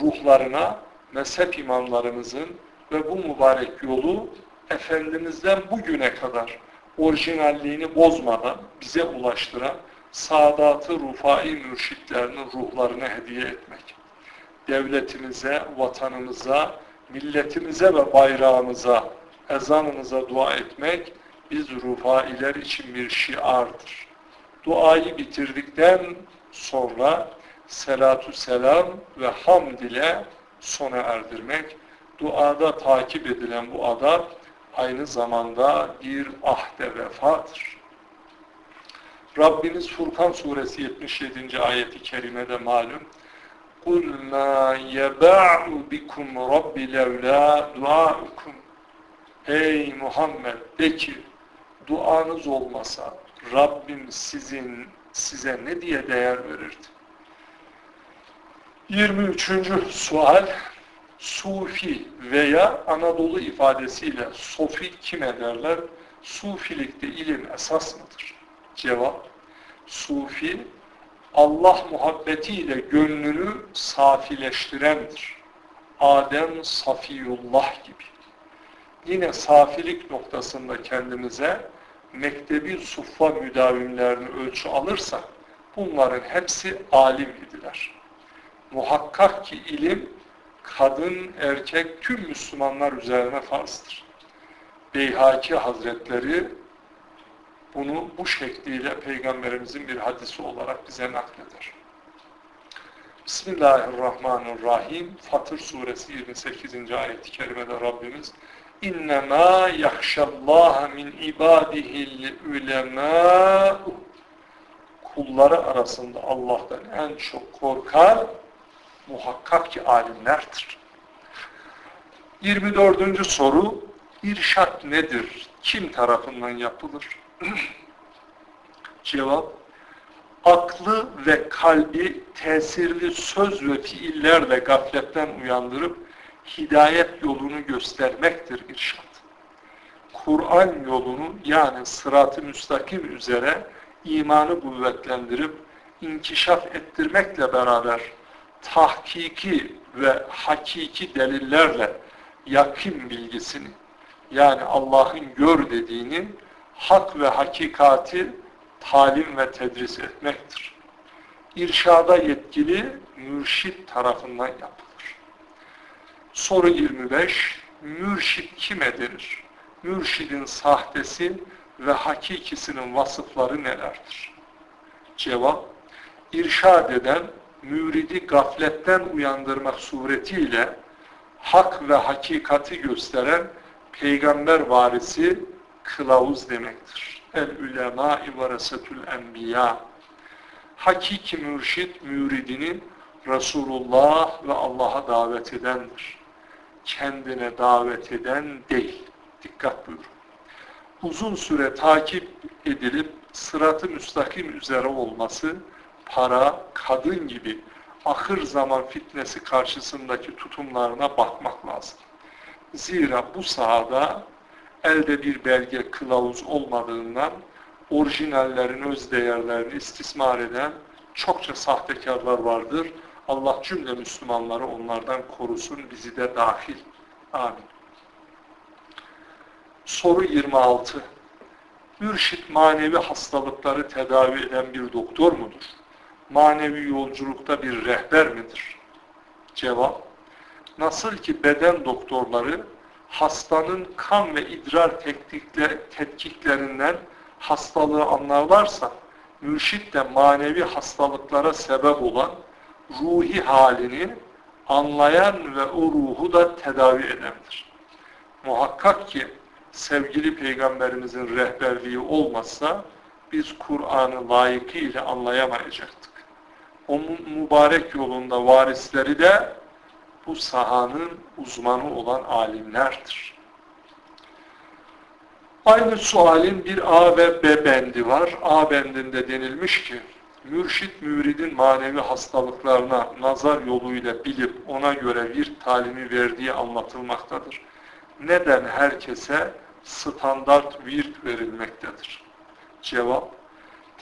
ruhlarına, mezhep imamlarımızın ve bu mübarek yolu Efendimiz'den bugüne kadar orijinalliğini bozmadan bize ulaştıran Sadat-ı Rufai mürşitlerinin ruhlarına hediye etmek. Devletimize, vatanımıza, milletimize ve bayrağımıza, ezanımıza dua etmek biz Rufailer için bir şiardır. Duayı bitirdikten sonra selatü selam ve hamd ile sona erdirmek. Duada takip edilen bu adab aynı zamanda bir ahde vefadır. Rabbimiz Furkan suresi 77. ayeti kerimede malum قُلْ مَا يَبَعُ بِكُمْ رَبِّ لَوْلَا دُعَاءُكُمْ Ey Muhammed de ki duanız olmasa Rabbim sizin size ne diye değer verirdi? 23. sual Sufi veya Anadolu ifadesiyle sofi kime derler? Sufilikte ilim esas mıdır? Cevap Sufi Allah muhabbetiyle gönlünü safileştirendir. Adem Safiyullah gibi. Yine safilik noktasında kendimize mektebi suffa müdavimlerini ölçü alırsak bunların hepsi alim idiler. Muhakkak ki ilim kadın, erkek, tüm Müslümanlar üzerine farzdır. Beyhaki Hazretleri bunu bu şekliyle Peygamberimizin bir hadisi olarak bize nakleder. Bismillahirrahmanirrahim. Fatır suresi 28. ayet-i kerimede Rabbimiz İnnemâ yahşallâhe min ibâdihil ulemâ kulları arasında Allah'tan en çok korkar muhakkak ki alimlerdir. 24. soru İrşat nedir? Kim tarafından yapılır? Cevap aklı ve kalbi tesirli söz ve fiillerle gafletten uyandırıp hidayet yolunu göstermektir irşat. Kur'an yolunu yani sırat-ı müstakim üzere imanı kuvvetlendirip inkişaf ettirmekle beraber tahkiki ve hakiki delillerle yakın bilgisini, yani Allah'ın gör dediğini hak ve hakikati talim ve tedris etmektir. İrşada yetkili mürşit tarafından yapılır. Soru 25. Mürşit kime denir? Mürşidin sahtesi ve hakikisinin vasıfları nelerdir? Cevap, irşad eden, müridi gafletten uyandırmak suretiyle hak ve hakikati gösteren peygamber varisi kılavuz demektir. El-Ulema-i Varasetül Enbiya Hakiki mürşit müridini Resulullah ve Allah'a davet edendir. Kendine davet eden değil. Dikkat buyurun. Uzun süre takip edilip sıratı müstakim üzere olması, para, kadın gibi ahır zaman fitnesi karşısındaki tutumlarına bakmak lazım. Zira bu sahada elde bir belge kılavuz olmadığından orijinallerin öz değerlerini istismar eden çokça sahtekarlar vardır. Allah cümle Müslümanları onlardan korusun, bizi de dahil. Amin. Soru 26. Mürşit manevi hastalıkları tedavi eden bir doktor mudur? Manevi yolculukta bir rehber midir? Cevap. Nasıl ki beden doktorları hastanın kan ve idrar tetkiklerinden hastalığı anlarlarsa mürşit de manevi hastalıklara sebep olan ruhi halini anlayan ve o ruhu da tedavi edendir. Muhakkak ki sevgili peygamberimizin rehberliği olmazsa biz Kur'an'ı layıkıyla anlayamayacaktık. Onun mübarek yolunda varisleri de bu sahanın uzmanı olan alimlerdir. Aynı sualin bir A ve B bendi var. A bendinde denilmiş ki, mürşit müridin manevi hastalıklarına nazar yoluyla bilip ona göre bir talimi verdiği anlatılmaktadır. Neden herkese standart virt verilmektedir? Cevap,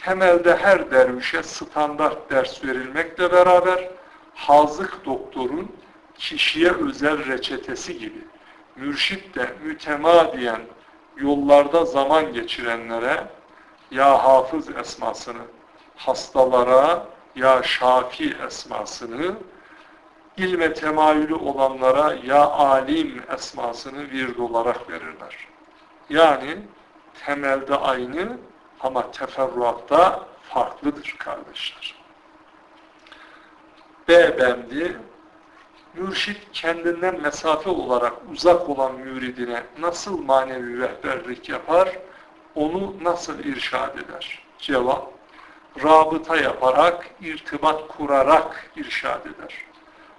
temelde her dervişe standart ders verilmekle beraber hazık doktorun kişiye özel reçetesi gibi mürşit de mütemadiyen yollarda zaman geçirenlere ya hafız esmasını, hastalara ya şafi esmasını, ilme temayülü olanlara ya alim esmasını vird olarak verirler. Yani temelde aynı ama teferruatta farklıdır kardeşler. B bendi mürşit kendinden mesafe olarak uzak olan müridine nasıl manevi rehberlik yapar, onu nasıl irşad eder? Cevap, rabıta yaparak, irtibat kurarak irşad eder.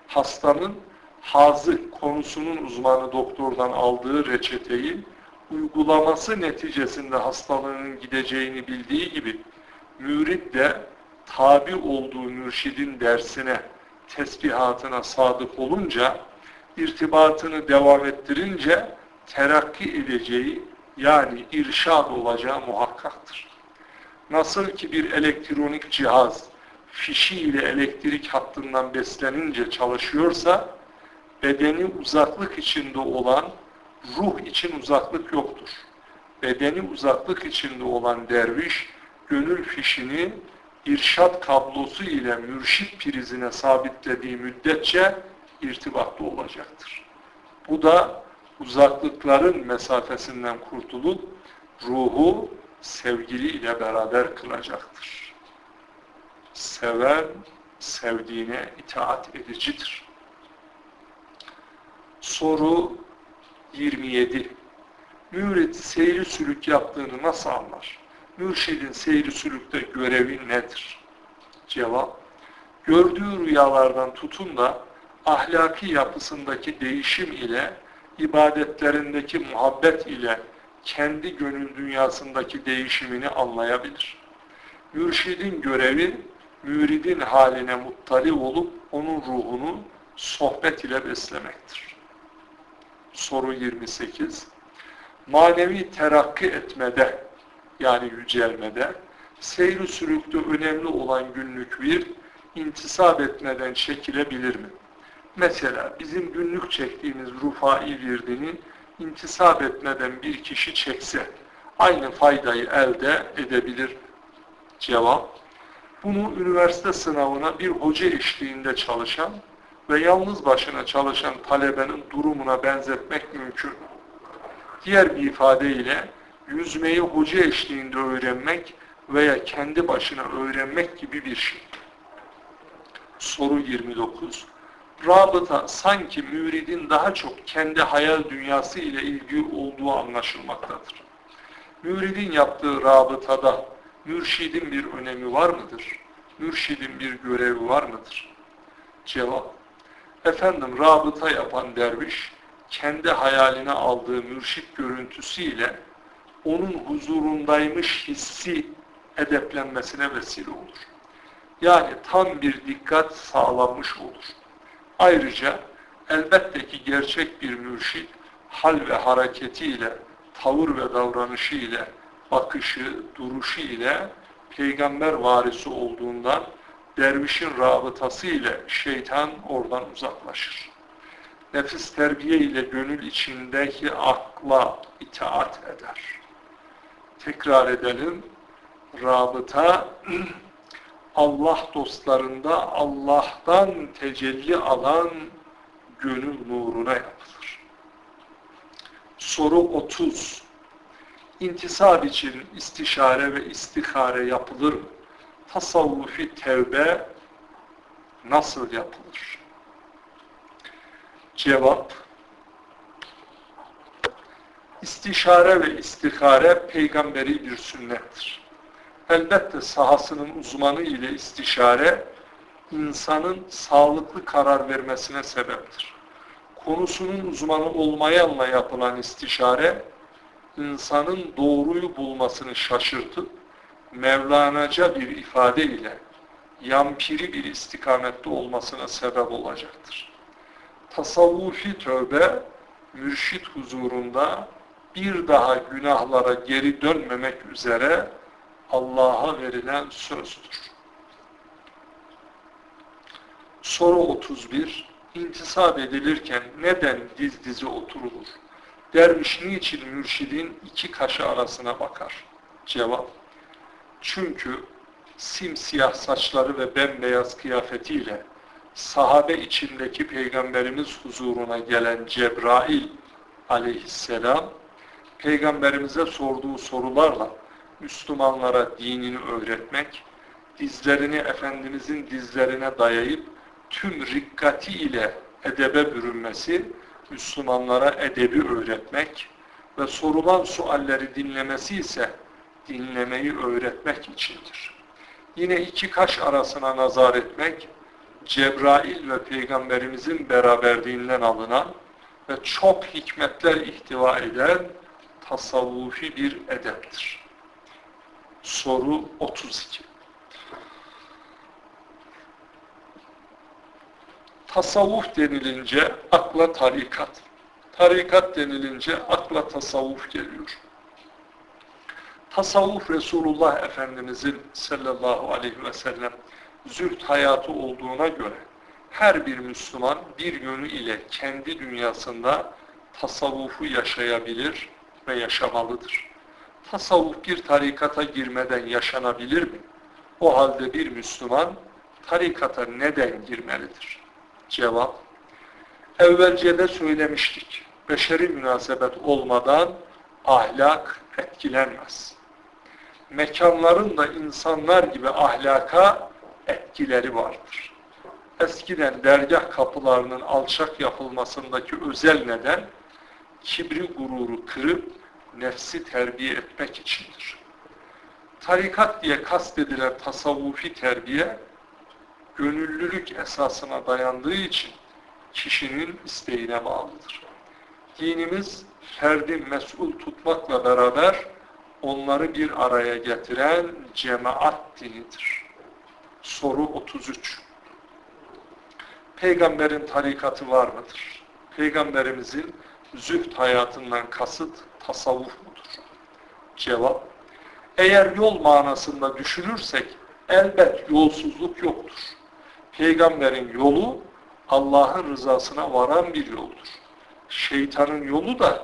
Hastanın hazı konusunun uzmanı doktordan aldığı reçeteyi uygulaması neticesinde hastalığının gideceğini bildiği gibi mürid de tabi olduğu mürşidin dersine tesbihatına sadık olunca, irtibatını devam ettirince terakki edeceği yani irşad olacağı muhakkaktır. Nasıl ki bir elektronik cihaz fişi ile elektrik hattından beslenince çalışıyorsa bedeni uzaklık içinde olan ruh için uzaklık yoktur. Bedeni uzaklık içinde olan derviş gönül fişini irşat kablosu ile mürşit prizine sabitlediği müddetçe irtibatlı olacaktır. Bu da uzaklıkların mesafesinden kurtulup ruhu sevgili ile beraber kılacaktır. Seven sevdiğine itaat edicidir. Soru 27. Mürit seyri sülük yaptığını nasıl anlar? mürşidin seyri sülükte görevi nedir? Cevap, gördüğü rüyalardan tutun da ahlaki yapısındaki değişim ile ibadetlerindeki muhabbet ile kendi gönül dünyasındaki değişimini anlayabilir. Mürşidin görevi, müridin haline muttali olup onun ruhunu sohbet ile beslemektir. Soru 28. Manevi terakki etmede yani yücelmede, seyri sürükte önemli olan günlük bir intisap etmeden çekilebilir mi? Mesela bizim günlük çektiğimiz rufai virdini intisap etmeden bir kişi çekse aynı faydayı elde edebilir cevap. Bunu üniversite sınavına bir hoca eşliğinde çalışan ve yalnız başına çalışan talebenin durumuna benzetmek mümkün. Diğer bir ifadeyle yüzmeyi hoca eşliğinde öğrenmek veya kendi başına öğrenmek gibi bir şey. Soru 29. Rabıta sanki müridin daha çok kendi hayal dünyası ile ilgili olduğu anlaşılmaktadır. Müridin yaptığı rabıtada mürşidin bir önemi var mıdır? Mürşidin bir görevi var mıdır? Cevap. Efendim rabıta yapan derviş kendi hayaline aldığı mürşit görüntüsüyle onun huzurundaymış hissi edeplenmesine vesile olur. Yani tam bir dikkat sağlanmış olur. Ayrıca elbette ki gerçek bir mürşit hal ve hareketiyle, tavır ve davranışı ile, bakışı, duruşu ile peygamber varisi olduğundan dervişin rabıtası ile şeytan oradan uzaklaşır. Nefis terbiye ile gönül içindeki akla itaat eder. Tekrar edelim. Rabıta Allah dostlarında Allah'tan tecelli alan gönül nuruna yapılır. Soru 30. İntisab için istişare ve istihare yapılır mı? Tasavvufi tevbe nasıl yapılır? Cevap İstişare ve istihare peygamberi bir sünnettir elbette sahasının uzmanı ile istişare insanın sağlıklı karar vermesine sebeptir. Konusunun uzmanı olmayanla yapılan istişare insanın doğruyu bulmasını şaşırtıp Mevlanaca bir ifade ile yampiri bir istikamette olmasına sebep olacaktır. Tasavvufi tövbe mürşit huzurunda bir daha günahlara geri dönmemek üzere Allah'a verilen sözdür. Soru 31. İntisap edilirken neden diz dizi oturulur? Derviş niçin mürşidin iki kaşı arasına bakar? Cevap. Çünkü simsiyah saçları ve bembeyaz kıyafetiyle sahabe içindeki peygamberimiz huzuruna gelen Cebrail aleyhisselam peygamberimize sorduğu sorularla Müslümanlara dinini öğretmek, dizlerini Efendimizin dizlerine dayayıp tüm rikkati ile edebe bürünmesi, Müslümanlara edebi öğretmek ve sorulan sualleri dinlemesi ise dinlemeyi öğretmek içindir. Yine iki kaş arasına nazar etmek, Cebrail ve Peygamberimizin beraberliğinden alınan ve çok hikmetler ihtiva eden tasavvufi bir edeptir. Soru 32. Tasavvuf denilince akla tarikat. Tarikat denilince akla tasavvuf geliyor. Tasavvuf Resulullah Efendimizin sallallahu aleyhi ve sellem zühd hayatı olduğuna göre her bir Müslüman bir yönü ile kendi dünyasında tasavvufu yaşayabilir ve yaşamalıdır tasavvuf bir tarikata girmeden yaşanabilir mi? O halde bir Müslüman tarikata neden girmelidir? Cevap, evvelce de söylemiştik. Beşeri münasebet olmadan ahlak etkilenmez. Mekanların da insanlar gibi ahlaka etkileri vardır. Eskiden dergah kapılarının alçak yapılmasındaki özel neden kibri gururu kırıp nefsi terbiye etmek içindir. Tarikat diye kastedilen tasavvufi terbiye, gönüllülük esasına dayandığı için kişinin isteğine bağlıdır. Dinimiz ferdi mesul tutmakla beraber onları bir araya getiren cemaat dinidir. Soru 33. Peygamberin tarikatı var mıdır? Peygamberimizin zühd hayatından kasıt tasavvuf mudur? Cevap, eğer yol manasında düşünürsek elbet yolsuzluk yoktur. Peygamberin yolu Allah'ın rızasına varan bir yoldur. Şeytanın yolu da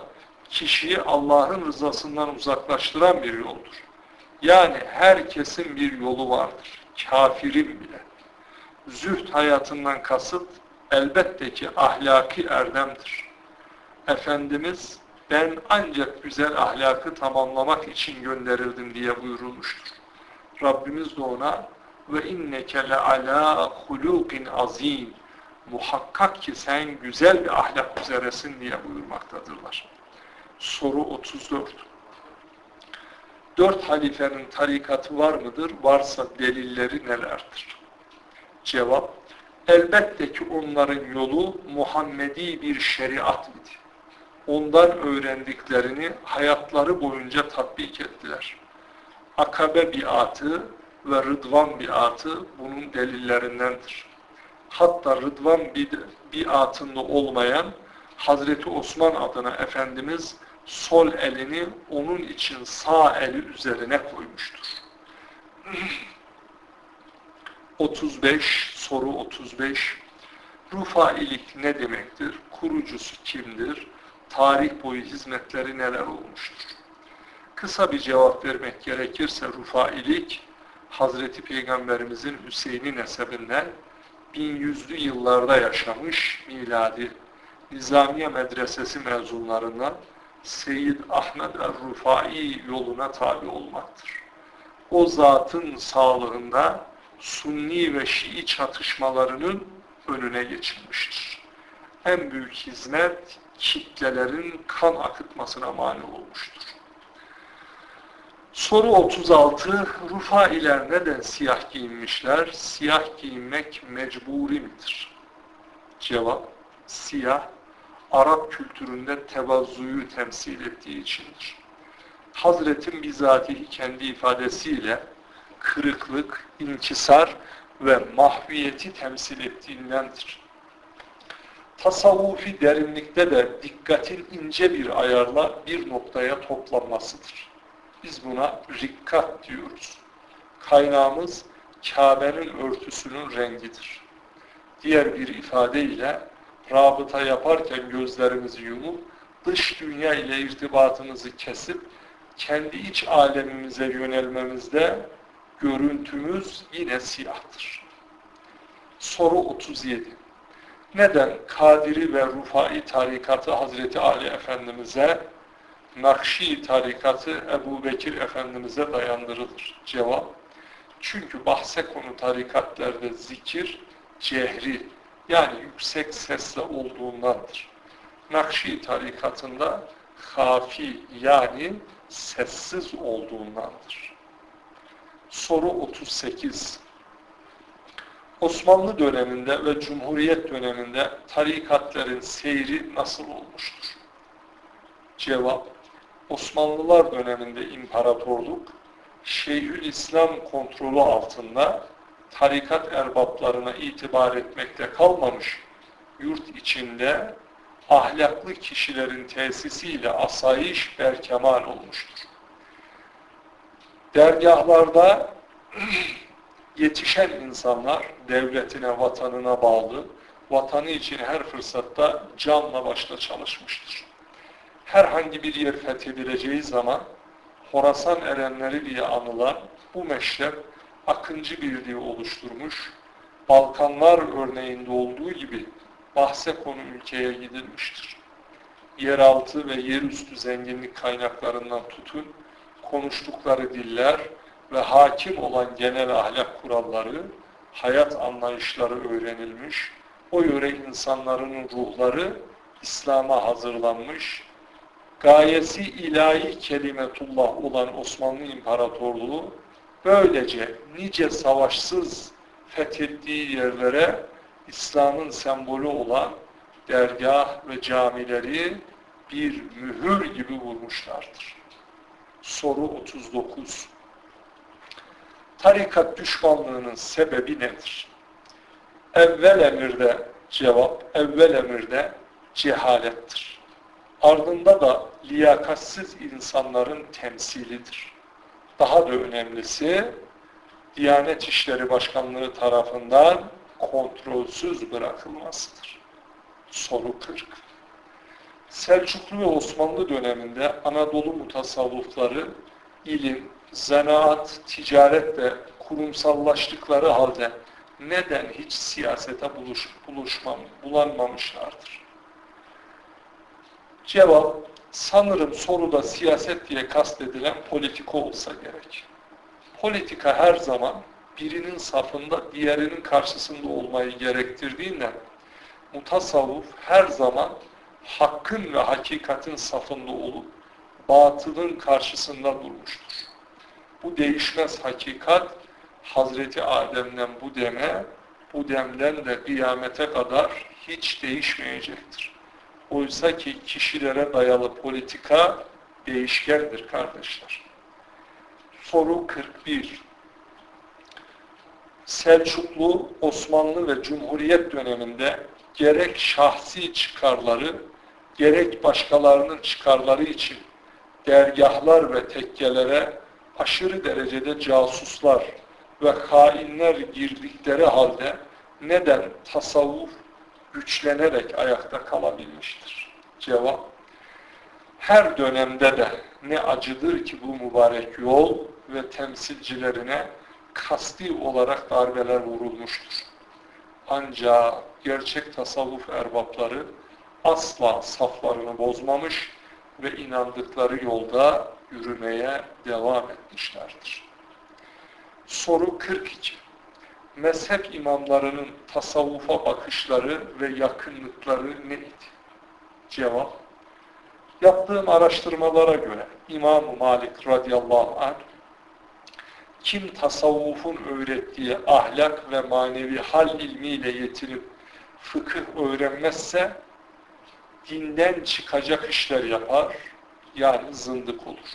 kişiyi Allah'ın rızasından uzaklaştıran bir yoldur. Yani herkesin bir yolu vardır. Kafirin bile. Zühd hayatından kasıt elbette ki ahlaki erdemdir. Efendimiz ben ancak güzel ahlakı tamamlamak için gönderildim diye buyurulmuştur. Rabbimiz de ona ve inneke le ala hulukin azim muhakkak ki sen güzel bir ahlak üzeresin diye buyurmaktadırlar. Soru 34. Dört halifenin tarikatı var mıdır? Varsa delilleri nelerdir? Cevap, elbette ki onların yolu Muhammedi bir şeriat idi. Ondan öğrendiklerini hayatları boyunca tatbik ettiler. Akabe biatı ve Rıdvan biatı bunun delillerindendir. Hatta Rıdvan biatında olmayan Hazreti Osman adına Efendimiz sol elini onun için sağ eli üzerine koymuştur. 35 soru 35 Rufailik ne demektir? Kurucusu kimdir? Tarih boyu hizmetleri neler olmuştur? Kısa bir cevap vermek gerekirse Rufailik Hazreti Peygamberimizin Hüseyin'i nesebinden 1100'lü yıllarda yaşamış miladi Nizamiye Medresesi mezunlarından Seyyid Ahmet el-Rufai yoluna tabi olmaktır. O zatın sağlığında Sunni ve Şii çatışmalarının önüne geçilmiştir. En büyük hizmet kitlelerin kan akıtmasına mani olmuştur. Soru 36. Rufailer neden siyah giyinmişler? Siyah giyinmek mecburi midir? Cevap. Siyah, Arap kültüründe tevazzuyu temsil ettiği içindir. Hazretin bizatihi kendi ifadesiyle kırıklık, inkisar ve mahviyeti temsil ettiğindendir. Tasavvufi derinlikte de dikkatin ince bir ayarla bir noktaya toplanmasıdır. Biz buna rikkat diyoruz. Kaynağımız Kabe'nin örtüsünün rengidir. Diğer bir ifadeyle rabıta yaparken gözlerimizi yumup dış dünya ile irtibatımızı kesip kendi iç alemimize yönelmemizde görüntümüz yine siyahtır. Soru 37. Neden Kadiri ve Rufai tarikatı Hazreti Ali Efendimiz'e Nakşi tarikatı Ebu Bekir Efendimiz'e dayandırılır. Cevap. Çünkü bahse konu tarikatlerde zikir cehri yani yüksek sesle olduğundandır. Nakşi tarikatında hafi yani sessiz olduğundandır. Soru 38 Osmanlı döneminde ve Cumhuriyet döneminde tarikatların seyri nasıl olmuştur? Cevap Osmanlılar döneminde imparatorluk Şeyhül İslam kontrolü altında tarikat erbaplarına itibar etmekte kalmamış yurt içinde ahlaklı kişilerin tesisiyle asayiş berkemal olmuştur. Dergahlarda yetişen insanlar devletine, vatanına bağlı, vatanı için her fırsatta canla başla çalışmıştır herhangi bir yer fethedileceği zaman Horasan erenleri diye anılan bu meşrep akıncı birliği oluşturmuş, Balkanlar örneğinde olduğu gibi bahse konu ülkeye gidilmiştir. Yeraltı ve yerüstü zenginlik kaynaklarından tutun, konuştukları diller ve hakim olan genel ahlak kuralları, hayat anlayışları öğrenilmiş, o yöre insanların ruhları İslam'a hazırlanmış, gayesi ilahi kelimetullah olan Osmanlı İmparatorluğu böylece nice savaşsız fethettiği yerlere İslam'ın sembolü olan dergah ve camileri bir mühür gibi vurmuşlardır. Soru 39 Tarikat düşmanlığının sebebi nedir? Evvel emirde cevap, evvel emirde cehalettir ardında da liyakatsiz insanların temsilidir. Daha da önemlisi Diyanet İşleri Başkanlığı tarafından kontrolsüz bırakılmasıdır. Soru 40. Selçuklu ve Osmanlı döneminde Anadolu mutasavvıfları ilim, zanaat, ticaretle kurumsallaştıkları halde neden hiç siyasete buluş, buluşmam, bulanmamışlardır? Cevap, sanırım soruda siyaset diye kastedilen politika olsa gerek. Politika her zaman birinin safında diğerinin karşısında olmayı gerektirdiğinden mutasavvuf her zaman hakkın ve hakikatin safında olup batılın karşısında durmuştur. Bu değişmez hakikat Hazreti Adem'den bu deme, bu demden de kıyamete kadar hiç değişmeyecektir. Oysa ki kişilere dayalı politika değişkendir kardeşler. Soru 41. Selçuklu, Osmanlı ve Cumhuriyet döneminde gerek şahsi çıkarları, gerek başkalarının çıkarları için dergahlar ve tekkelere aşırı derecede casuslar ve hainler girdikleri halde neden tasavvuf güçlenerek ayakta kalabilmiştir? Cevap, her dönemde de ne acıdır ki bu mübarek yol ve temsilcilerine kasti olarak darbeler vurulmuştur. Ancak gerçek tasavvuf erbapları asla saflarını bozmamış ve inandıkları yolda yürümeye devam etmişlerdir. Soru 42. Mezhep imamlarının tasavvufa bakışları ve yakınlıkları neydi? Cevap. Yaptığım araştırmalara göre İmam Malik radıyallahu anh kim tasavvufun öğrettiği ahlak ve manevi hal ilmiyle yetinip fıkıh öğrenmezse dinden çıkacak işler yapar, yani zındık olur.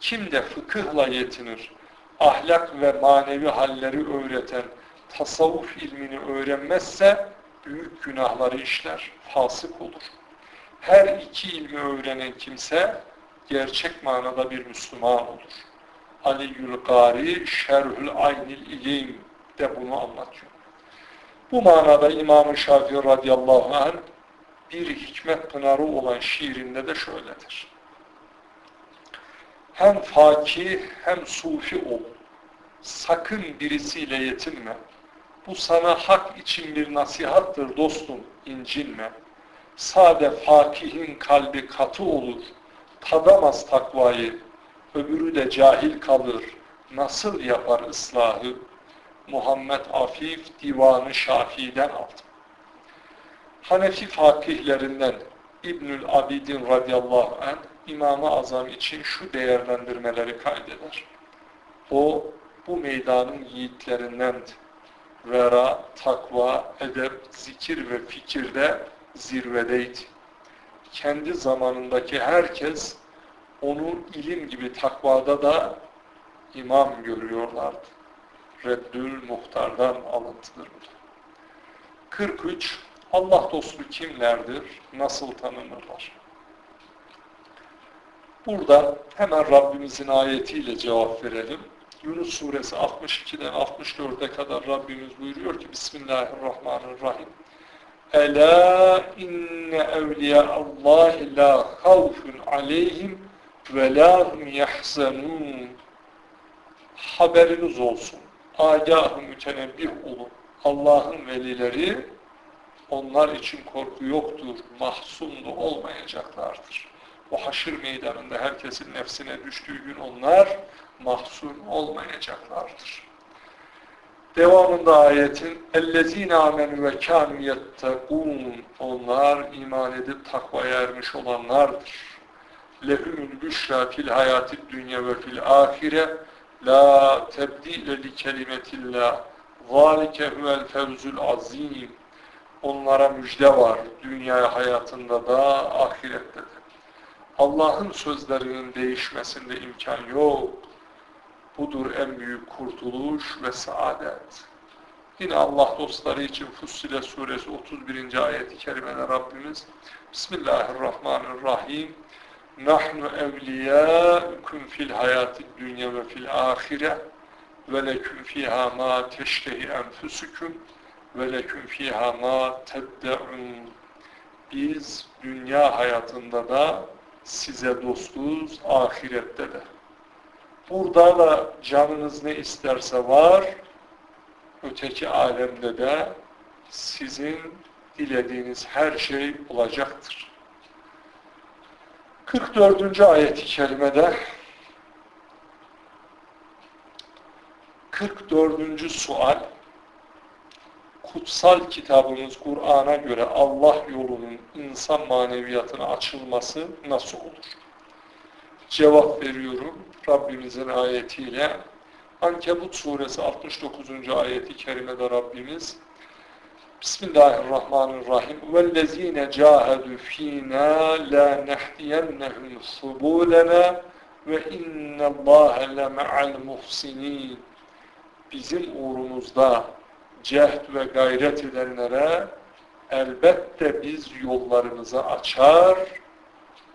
Kim de fıkıhla yetinir, ahlak ve manevi halleri öğreten tasavvuf ilmini öğrenmezse büyük günahları işler, fasık olur. Her iki ilmi öğrenen kimse gerçek manada bir Müslüman olur. Ali Gari Şerhül Aynil İlim de bunu anlatıyor. Bu manada İmam-ı Şafii radıyallahu anh bir hikmet pınarı olan şiirinde de şöyledir. Hem fakih hem sufi ol. Sakın birisiyle yetinme. Bu sana hak için bir nasihattır dostum, incinme. Sade fakihin kalbi katı olur, tadamaz takvayı. Öbürü de cahil kalır, nasıl yapar ıslahı? Muhammed Afif Divanı Şafii'den aldım. Hanefi fakihlerinden İbnül Abidin radıyallahu anh İmam-ı Azam için şu değerlendirmeleri kaydeder. O bu meydanın yiğitlerindendi. Vera, takva, edep, zikir ve fikirde zirvedeydi. Kendi zamanındaki herkes onu ilim gibi takvada da imam görüyorlardı. Reddül Muhtar'dan alıntıdır bu. 43. Allah dostu kimlerdir? Nasıl tanınırlar? Burada hemen Rabbimizin ayetiyle cevap verelim. Yunus suresi 62'den 64'e kadar Rabbimiz buyuruyor ki Bismillahirrahmanirrahim. Ela inne evliya Allah la havfun aleyhim ve la yahzanun. Haberiniz olsun. Agah-ı mütenebbih olun. Allah'ın velileri onlar için korku yoktur, mahzun da olmayacaklardır O haşır meydanında herkesin nefsine düştüğü gün onlar mahzun olmayacaklardır. Devamında ayetin اَلَّذ۪ينَ آمَنُوا وَكَانُوا يَتَّقُونَ Onlar iman edip takvaya ermiş olanlardır. لَهُمُ الْبُشْرَى فِي الْحَيَاتِ الدُّنْيَا وَفِي الْآخِرَةِ لَا تَبْدِيلَ لِكَلِمَةِ اللّٰهِ ذَٰلِكَ هُوَ الْفَوْزُ الْعَظِيمِ Onlara müjde var. Dünya hayatında da ahirette de. Allah'ın sözlerinin değişmesinde imkan yok. Budur en büyük kurtuluş ve saadet. Yine Allah dostları için Fussile suresi 31. ayet-i kerimede Rabbimiz Bismillahirrahmanirrahim Nahnu evliyâkum fil hayâti dünya ve fil âhire ve leküm fîhâ mâ teştehi enfüsüküm ve leküm fîhâ mâ tedde'un biz dünya hayatında da size dostuz, ahirette de. Burada da canınız ne isterse var, öteki alemde de sizin dilediğiniz her şey olacaktır. 44. ayet-i kerimede 44. sual kutsal kitabımız Kur'an'a göre Allah yolunun insan maneviyatına açılması nasıl olur? Cevap veriyorum Rabbimizin ayetiyle. Ankebut suresi 69. ayeti kerimede Rabbimiz Bismillahirrahmanirrahim. Vellezine cahadu fina la nehdiyennehum subulena ve innallâhe le me'al muhsinin. Bizim uğrumuzda cehd ve gayret edenlere elbette biz yollarımızı açar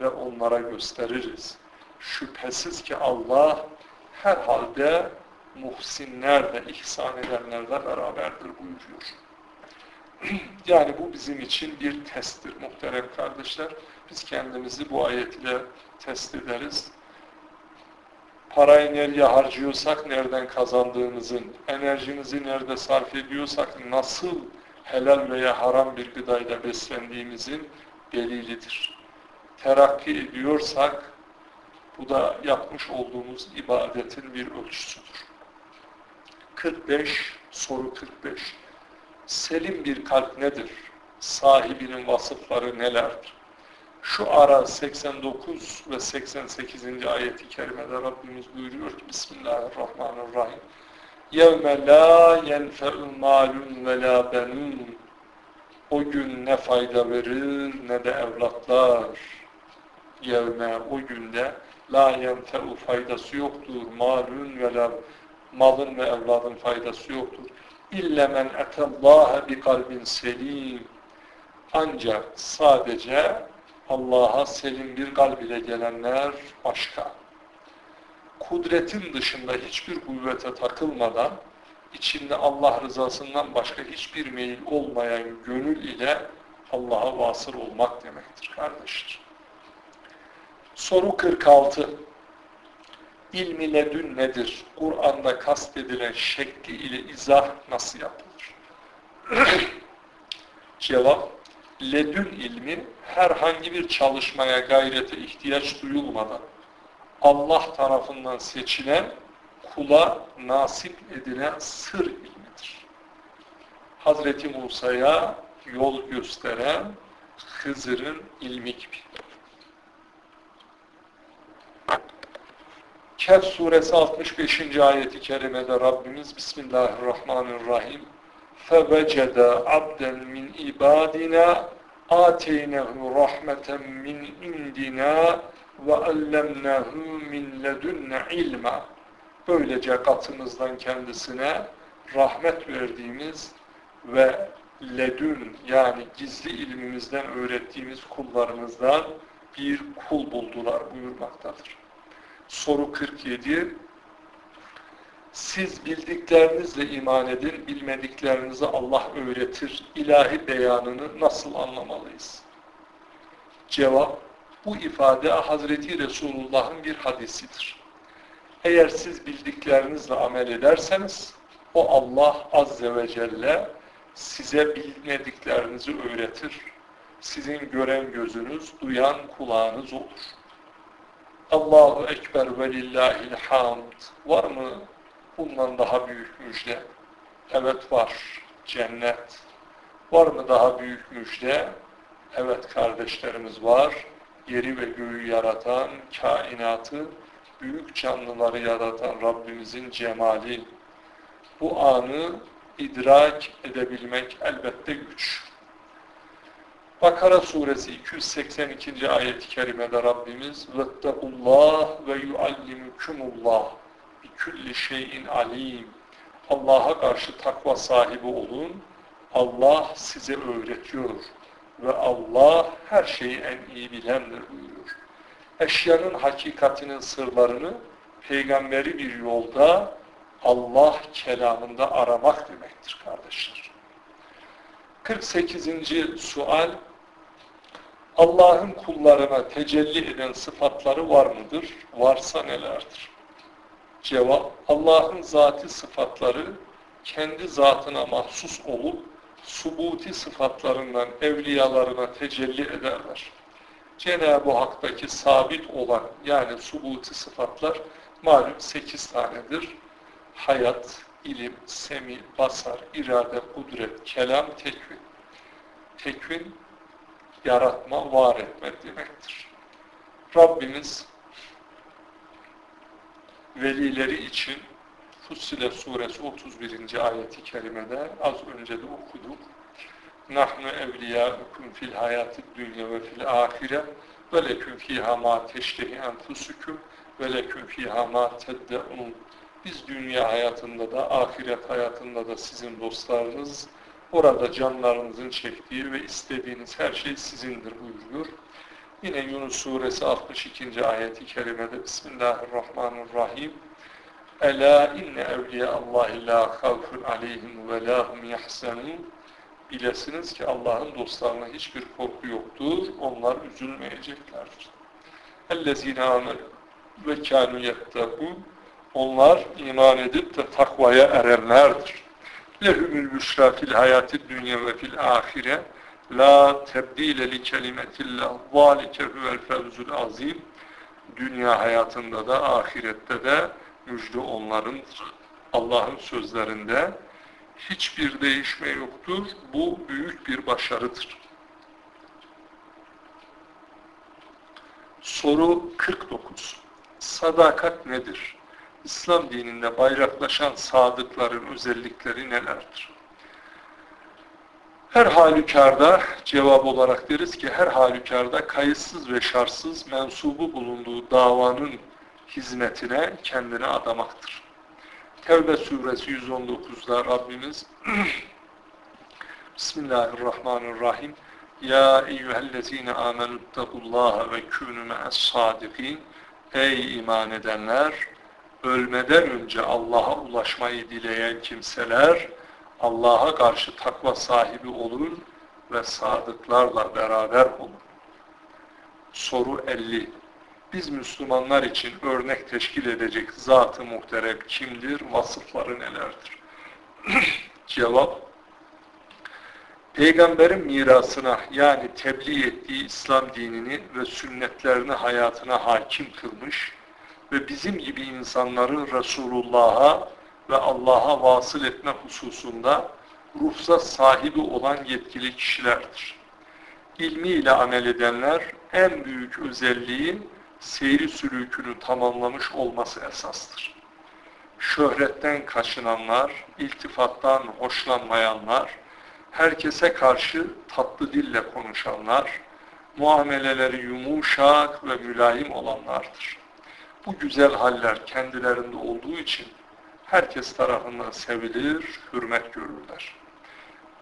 ve onlara gösteririz. Şüphesiz ki Allah herhalde muhsinlerle, ihsan edenlerle beraberdir buyuruyor. yani bu bizim için bir testtir muhterem kardeşler. Biz kendimizi bu ayet ile test ederiz. Parayı nereye harcıyorsak nereden kazandığımızın, enerjimizi nerede sarf ediyorsak nasıl helal veya haram bir gıdayla beslendiğimizin delilidir. Terakki ediyorsak bu da yapmış olduğumuz ibadetin bir ölçüsüdür. 45, soru 45. Selim bir kalp nedir? Sahibinin vasıfları nelerdir? Şu ara 89 ve 88. ayeti kerimede Rabbimiz buyuruyor ki Bismillahirrahmanirrahim يَوْمَ لَا يَنْفَعُ مَالٌ وَلَا بَنُونَ O gün ne fayda verir ne de evlatlar. Yevme o günde la yenfe'u faydası yoktur. Malun ve la malın ve evladın faydası yoktur. İlle men etallâhe bi kalbin selim. Ancak sadece Allah'a selim bir kalb ile gelenler başka. Kudretin dışında hiçbir kuvvete takılmadan, içinde Allah rızasından başka hiçbir meyil olmayan gönül ile Allah'a vasıl olmak demektir kardeşler. Soru 46. İlmi ledün nedir? Kur'an'da kastedilen şekli ile izah nasıl yapılır? Cevap, ledün ilmi herhangi bir çalışmaya, gayrete ihtiyaç duyulmadan Allah tarafından seçilen kula nasip edilen sır ilmidir. Hazreti Musa'ya yol gösteren Hızır'ın ilmi gibi. Kehf suresi 65. ayeti kerimede Rabbimiz Bismillahirrahmanirrahim fevecede abden min ibadina ateynehu rahmeten min indina ve allemnehu min ledünne ilma böylece katımızdan kendisine rahmet verdiğimiz ve ledün yani gizli ilmimizden öğrettiğimiz kullarımızdan bir kul buldular buyurmaktadır. Soru 47 siz bildiklerinizle iman edin, bilmediklerinizi Allah öğretir. İlahi beyanını nasıl anlamalıyız? Cevap Bu ifade Hazreti Resulullah'ın bir hadisidir. Eğer siz bildiklerinizle amel ederseniz o Allah Azze ve Celle size bilmediklerinizi öğretir. Sizin gören gözünüz, duyan kulağınız olur. Allahu Ekber ve lillahil hamd. Var mı bundan daha büyük müjde? Evet var. Cennet. Var mı daha büyük müjde? Evet kardeşlerimiz var. Yeri ve göğü yaratan, kainatı, büyük canlıları yaratan Rabbimizin cemali. Bu anı idrak edebilmek elbette güç. Bakara suresi 282. ayet-i kerimede Rabbimiz وَاتَّقُوا ve يُعَلِّمُكُمُ bi kulli şeyin alim Allah'a karşı takva sahibi olun. Allah size öğretiyor ve Allah her şeyi en iyi bilendir buyuruyor. Eşyanın hakikatinin sırlarını peygamberi bir yolda Allah kelamında aramak demektir kardeşler. 48. sual Allah'ın kullarına tecelli eden sıfatları var mıdır? Varsa nelerdir? Cevap, Allah'ın zati sıfatları kendi zatına mahsus olup subuti sıfatlarından evliyalarına tecelli ederler. Cenab-ı Hak'taki sabit olan yani subuti sıfatlar malum sekiz tanedir. Hayat, ilim, semi, basar, irade, kudret, kelam, tekvin. Tekvin, yaratma, var etme demektir. Rabbimiz velileri için Fussilet suresi 31. ayeti kerimede az önce de okuduk. Nahnu evliyâukum fil hayâtid dünya ve fil âhire ve leküm fîhâ mâ teştehi enfusukum ve leküm fîhâ mâ tedde'un biz dünya hayatında da ahiret hayatında da sizin dostlarınız orada canlarınızın çektiği ve istediğiniz her şey sizindir buyuruyor. Yine Yunus suresi 62. ayeti kerimede Bismillahirrahmanirrahim Ela inne evliya Allahi la havfun aleyhim ve la hum yahsenun Bilesiniz ki Allah'ın dostlarına hiçbir korku yoktur. Onlar üzülmeyeceklerdir. Ellezine amel ve kânû yettegûn onlar iman edip de takvaya erenlerdir. Lehumül büşra fil hayati dünya ve fil ahire la tebdile li kelimetillah zalike huvel fevzul azim dünya hayatında da ahirette de müjde onların Allah'ın sözlerinde hiçbir değişme yoktur. Bu büyük bir başarıdır. Soru 49. Sadakat nedir? İslam dininde bayraklaşan sadıkların özellikleri nelerdir? Her halükarda cevap olarak deriz ki her halükarda kayıtsız ve şartsız mensubu bulunduğu davanın hizmetine kendini adamaktır. Tevbe suresi 119'da Rabbimiz Bismillahirrahmanirrahim Ya eyyühellezine amenuttakullaha ve kûnü me'es-sadikin Ey iman edenler! Ölmeden önce Allah'a ulaşmayı dileyen kimseler Allah'a karşı takva sahibi olur ve sadıklarla beraber olur. Soru 50 biz Müslümanlar için örnek teşkil edecek zat-ı muhterem kimdir, vasıfları nelerdir? Cevap, Peygamberin mirasına yani tebliğ ettiği İslam dinini ve sünnetlerini hayatına hakim kılmış ve bizim gibi insanları Resulullah'a ve Allah'a vasıl etme hususunda ruhsat sahibi olan yetkili kişilerdir. İlmiyle amel edenler en büyük özelliği seyri sülükünü tamamlamış olması esastır. Şöhretten kaçınanlar, iltifattan hoşlanmayanlar, herkese karşı tatlı dille konuşanlar, muameleleri yumuşak ve mülayim olanlardır. Bu güzel haller kendilerinde olduğu için herkes tarafından sevilir, hürmet görürler.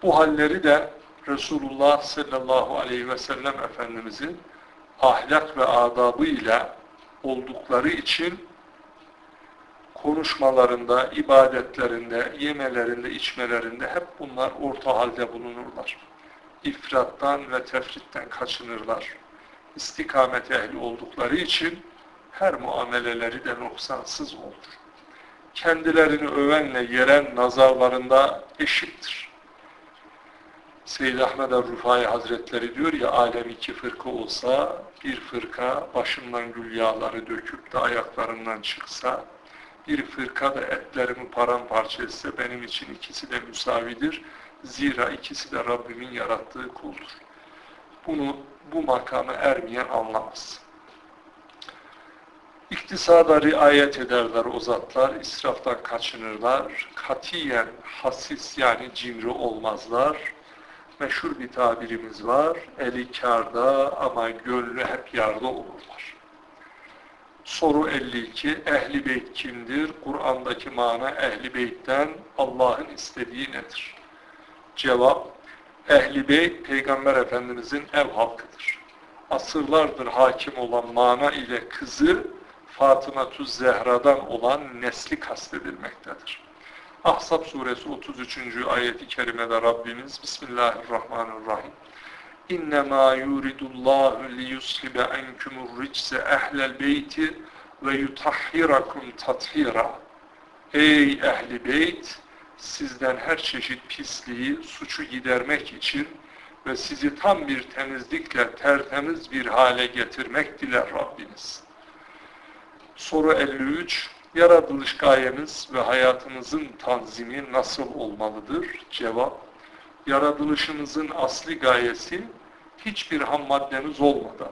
Bu halleri de Resulullah sallallahu aleyhi ve sellem Efendimizin ahlak ve adabı ile oldukları için konuşmalarında, ibadetlerinde, yemelerinde, içmelerinde hep bunlar orta halde bulunurlar. İfrattan ve tefritten kaçınırlar. İstikamet ehli oldukları için her muameleleri de noksansız olur. Kendilerini övenle yeren nazarlarında eşittir. Seyyid Ahmed el-Rufai Hazretleri diyor ya alem iki fırka olsa bir fırka başımdan gül yağları döküp de ayaklarından çıksa bir fırka da etlerimi paramparça etse benim için ikisi de müsavidir. Zira ikisi de Rabbimin yarattığı kuldur. Bunu bu makama ermeyen anlamaz. İktisada riayet ederler o zatlar, israftan kaçınırlar, katiyen hasis yani cimri olmazlar, meşhur bir tabirimiz var. Eli karda ama gönlü hep yarda olurlar. Soru 52. Ehli beyt kimdir? Kur'an'daki mana ehli beytten Allah'ın istediği nedir? Cevap Ehli beyt Peygamber Efendimizin ev halkıdır. Asırlardır hakim olan mana ile kızı Fatıma Tuz Zehra'dan olan nesli kastedilmektedir. Ahzab suresi 33. ayeti kerimede Rabbimiz Bismillahirrahmanirrahim. İnnemâ yuridullahu liyuslibe enkumur ricse ehlel beyti ve yutahhirakum tathira. Ey ehli beyt! Sizden her çeşit pisliği, suçu gidermek için ve sizi tam bir temizlikle tertemiz bir hale getirmek diler Rabbiniz. Soru 53. Yaratılış gayemiz ve hayatımızın tanzimi nasıl olmalıdır? Cevap. Yaratılışımızın asli gayesi hiçbir ham maddemiz olmadan,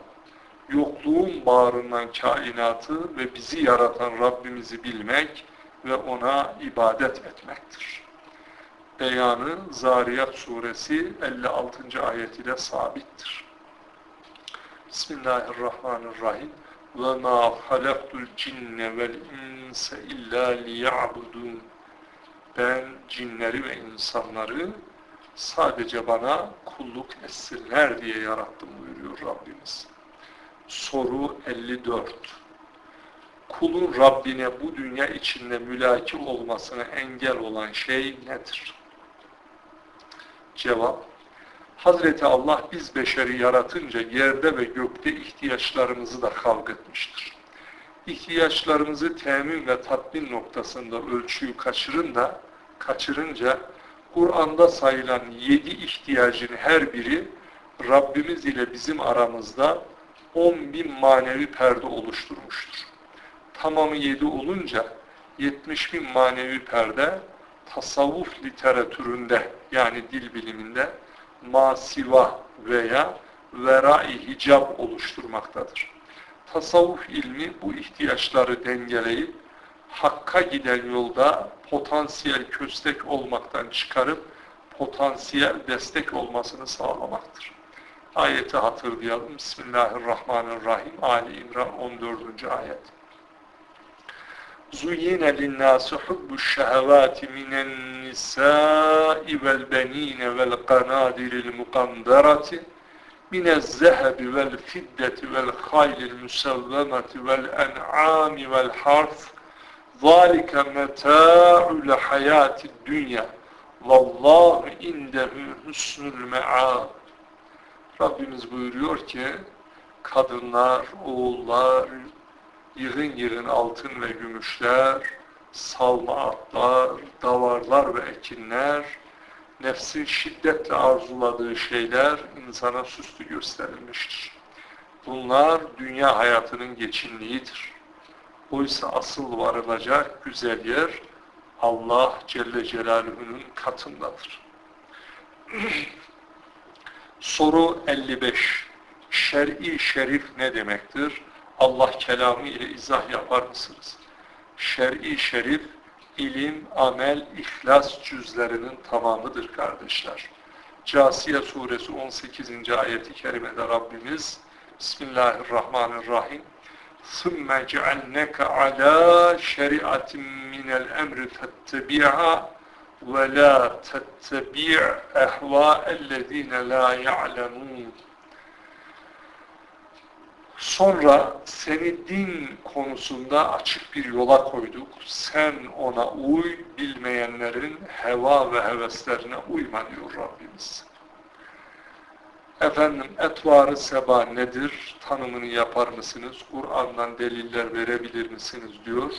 yokluğun bağrından kainatı ve bizi yaratan Rabbimizi bilmek ve ona ibadet etmektir. Beyanı Zariyat suresi 56. ayet ile sabittir. Bismillahirrahmanirrahim ve ma halaktul cinne vel insa illa liya'budun ben cinleri ve insanları sadece bana kulluk etsinler diye yarattım buyuruyor Rabbimiz. Soru 54 Kulun Rabbine bu dünya içinde mülaki olmasına engel olan şey nedir? Cevap Hazreti Allah biz beşeri yaratınca yerde ve gökte ihtiyaçlarımızı da etmiştir. İhtiyaçlarımızı temin ve tatmin noktasında ölçüyü kaçırın da, kaçırınca Kur'an'da sayılan yedi ihtiyacın her biri Rabbimiz ile bizim aramızda on bin manevi perde oluşturmuştur. Tamamı yedi olunca yetmiş bin manevi perde tasavvuf literatüründe yani dil biliminde masiva veya verai hicab oluşturmaktadır. Tasavvuf ilmi bu ihtiyaçları dengeleyip hakka giden yolda potansiyel köstek olmaktan çıkarıp potansiyel destek olmasını sağlamaktır. Ayeti hatırlayalım. Bismillahirrahmanirrahim. Ali İmran 14. ayet. Zuyine linnâsı hubbu şehevâti minen nisâi vel benîne vel kanâdiril mukandarati minez zehebi vel fiddeti vel haylil müsevvemeti vel en'âmi vel harf zâlike metâ'ul hayâti dünya vallahu indehü husnul me'âb Rabbimiz buyuruyor ki kadınlar, oğullar, yığın yığın altın ve gümüşler, salma atlar, davarlar ve ekinler, nefsin şiddetle arzuladığı şeyler insana süslü gösterilmiştir. Bunlar dünya hayatının geçinliğidir. Oysa asıl varılacak güzel yer Allah Celle Celaluhu'nun katındadır. Soru 55. Şer'i şerif ne demektir? Allah kelamı ile izah yapar mısınız? Şer'i şerif, ilim, amel, ihlas cüzlerinin tamamıdır kardeşler. Casiye suresi 18. ayeti kerimede Rabbimiz Bismillahirrahmanirrahim ثُمَّ جَعَلْنَكَ عَلَى شَرِعَةٍ مِنَ الْأَمْرِ فَاتَّبِعَهَا وَلَا تَتَّبِعْ اَحْوَاءَ الَّذ۪ينَ لَا يَعْلَمُونَ Sonra seni din konusunda açık bir yola koyduk. Sen ona uy, bilmeyenlerin heva ve heveslerine uyma diyor Rabbimiz. Efendim etvarı seba nedir? Tanımını yapar mısınız? Kur'an'dan deliller verebilir misiniz? diyor.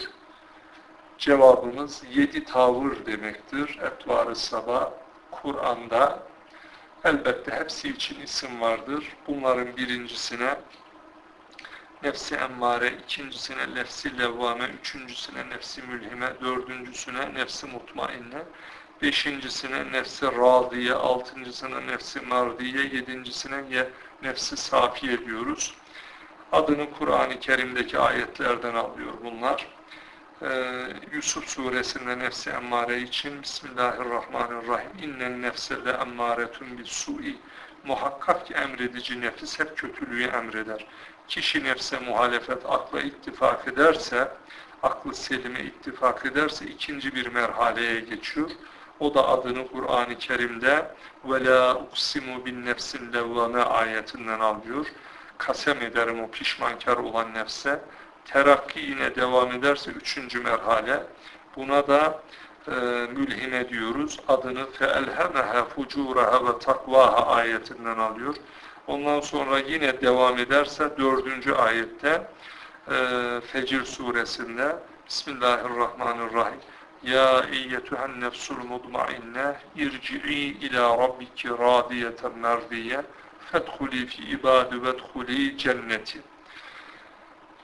Cevabımız yedi tavır demektir. Etvarı seba Kur'an'da elbette hepsi için isim vardır. Bunların birincisine nefsi emmare, ikincisine nefsi levvame, üçüncüsüne nefsi mülhime, dördüncüsüne nefsi mutmainne, beşincisine nefsi radiye, altıncısına nefsi mardiye, yedincisine ye, nefsi safiye diyoruz. Adını Kur'an-ı Kerim'deki ayetlerden alıyor bunlar. Ee, Yusuf suresinde nefsi emmare için Bismillahirrahmanirrahim. İnnen nefse le emmaretun bis su'i. Muhakkak ki emredici nefis hep kötülüğü emreder kişi nefse muhalefet akla ittifak ederse, aklı selime ittifak ederse ikinci bir merhaleye geçiyor. O da adını Kur'an-ı Kerim'de وَلَا اُقْسِمُ بِالنَّفْسِ لَوَّمَا ayetinden alıyor. Kasem ederim o pişmankar olan nefse. Terakki yine devam ederse üçüncü merhale. Buna da e, mülhime diyoruz. Adını فَاَلْهَمَهَا فُجُورَهَا وَتَقْوَاهَا ayetinden alıyor. Ondan sonra yine devam ederse dördüncü ayette e, Fecir suresinde Bismillahirrahmanirrahim Ya eyyetühen nefsul mudmainne irci'i ila rabbiki radiyeten merdiye fedhuli fi ibadu vedhuli cenneti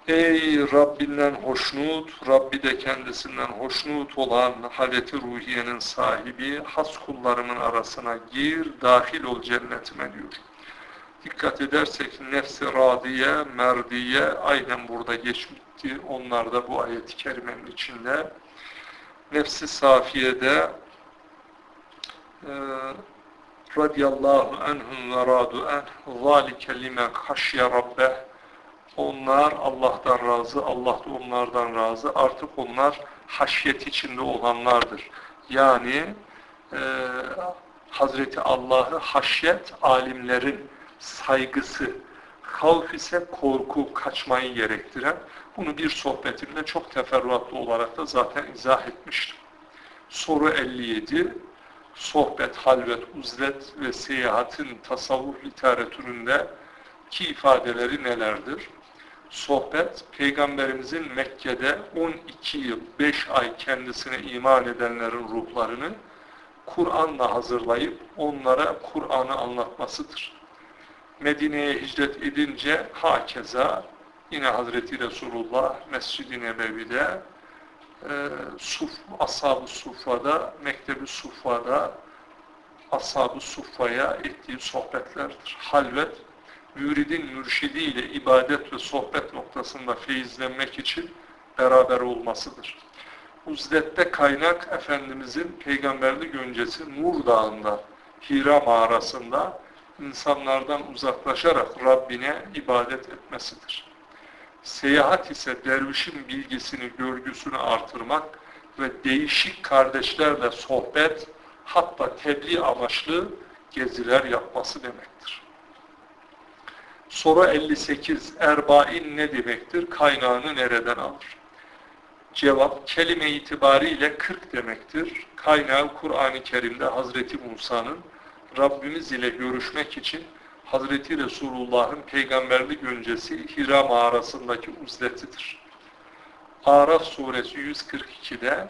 Ey Rabbinden hoşnut, Rabbi de kendisinden hoşnut olan haleti ruhiyenin sahibi, has kullarımın arasına gir, dahil ol cennetime diyor. Dikkat edersek nefsi radiye, merdiye aynen burada geçmişti. Onlar da bu ayet-i kerimenin içinde. Nefsi safiyede e, radiyallahu anhum ve radu en zalike limen haşye rabbeh onlar Allah'tan razı, Allah da onlardan razı. Artık onlar haşyet içinde olanlardır. Yani e, Hazreti Allah'ı haşyet alimlerin saygısı, havf ise korku, kaçmayı gerektiren bunu bir sohbetimde çok teferruatlı olarak da zaten izah etmiştim. Soru 57 Sohbet, halvet, uzlet ve seyahatin tasavvuf literatüründe ki ifadeleri nelerdir? Sohbet, Peygamberimizin Mekke'de 12 yıl, 5 ay kendisine iman edenlerin ruhlarını Kur'an'la hazırlayıp onlara Kur'an'ı anlatmasıdır. Medine'ye hicret edince hakeza yine Hazreti Resulullah Mescid-i Nebevi'de e, Suf, Ashab-ı Suffa'da, Mektebi Suffa'da Ashab-ı Suffa'ya ettiği sohbetlerdir. Halvet, müridin mürşidiyle ibadet ve sohbet noktasında feyizlenmek için beraber olmasıdır. Uzlette kaynak Efendimizin peygamberlik öncesi Nur Dağı'nda, Hira mağarasında insanlardan uzaklaşarak Rabbine ibadet etmesidir. Seyahat ise dervişin bilgisini, görgüsünü artırmak ve değişik kardeşlerle sohbet, hatta tebliğ amaçlı geziler yapması demektir. Soru 58. Erbain ne demektir? Kaynağını nereden alır? Cevap, kelime itibariyle 40 demektir. Kaynağı Kur'an-ı Kerim'de Hazreti Musa'nın Rabbimiz ile görüşmek için Hazreti Resulullah'ın peygamberlik öncesi Hira mağarasındaki uzletidir. Araf suresi 142'de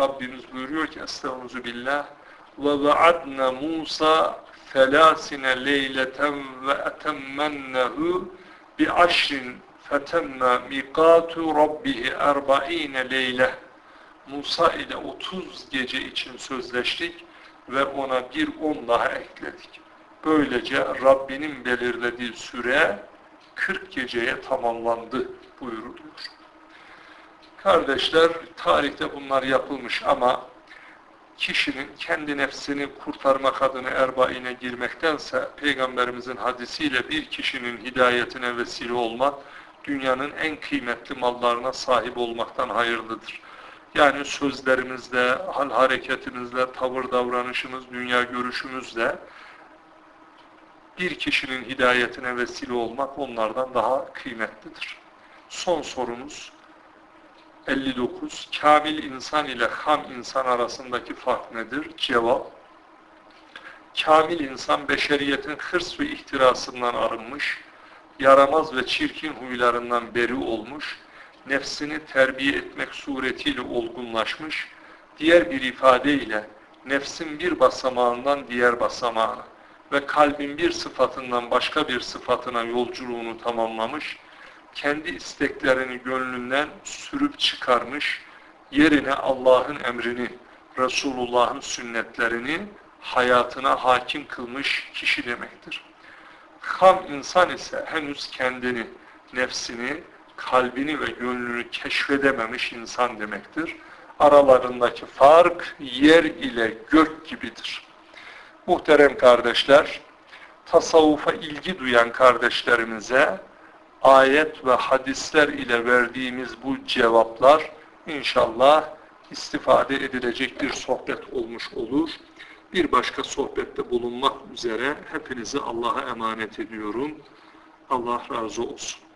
Rabbimiz buyuruyor ki Estağfurullah billah ve vaadna Musa felasine leyleten ve etemmennehu bi aşrin fetemme miqatu rabbihi erba'ine leyle Musa ile 30 gece için sözleştik ve ona bir on daha ekledik. Böylece Rabbinin belirlediği süre 40 geceye tamamlandı buyuruluyor. Kardeşler tarihte bunlar yapılmış ama kişinin kendi nefsini kurtarmak adına erbaine girmektense Peygamberimizin hadisiyle bir kişinin hidayetine vesile olmak dünyanın en kıymetli mallarına sahip olmaktan hayırlıdır. Yani sözlerimizle, hal hareketimizle, tavır davranışımız, dünya görüşümüzle bir kişinin hidayetine vesile olmak onlardan daha kıymetlidir. Son sorumuz 59. Kamil insan ile ham insan arasındaki fark nedir? Cevap. Kamil insan beşeriyetin hırs ve ihtirasından arınmış, yaramaz ve çirkin huylarından beri olmuş, nefsini terbiye etmek suretiyle olgunlaşmış, diğer bir ifadeyle nefsin bir basamağından diğer basamağına ve kalbin bir sıfatından başka bir sıfatına yolculuğunu tamamlamış, kendi isteklerini gönlünden sürüp çıkarmış, yerine Allah'ın emrini, Resulullah'ın sünnetlerini hayatına hakim kılmış kişi demektir. Ham insan ise henüz kendini, nefsini, kalbini ve gönlünü keşfedememiş insan demektir. Aralarındaki fark yer ile gök gibidir. Muhterem kardeşler, tasavvufa ilgi duyan kardeşlerimize ayet ve hadisler ile verdiğimiz bu cevaplar inşallah istifade edilecek bir sohbet olmuş olur. Bir başka sohbette bulunmak üzere hepinizi Allah'a emanet ediyorum. Allah razı olsun.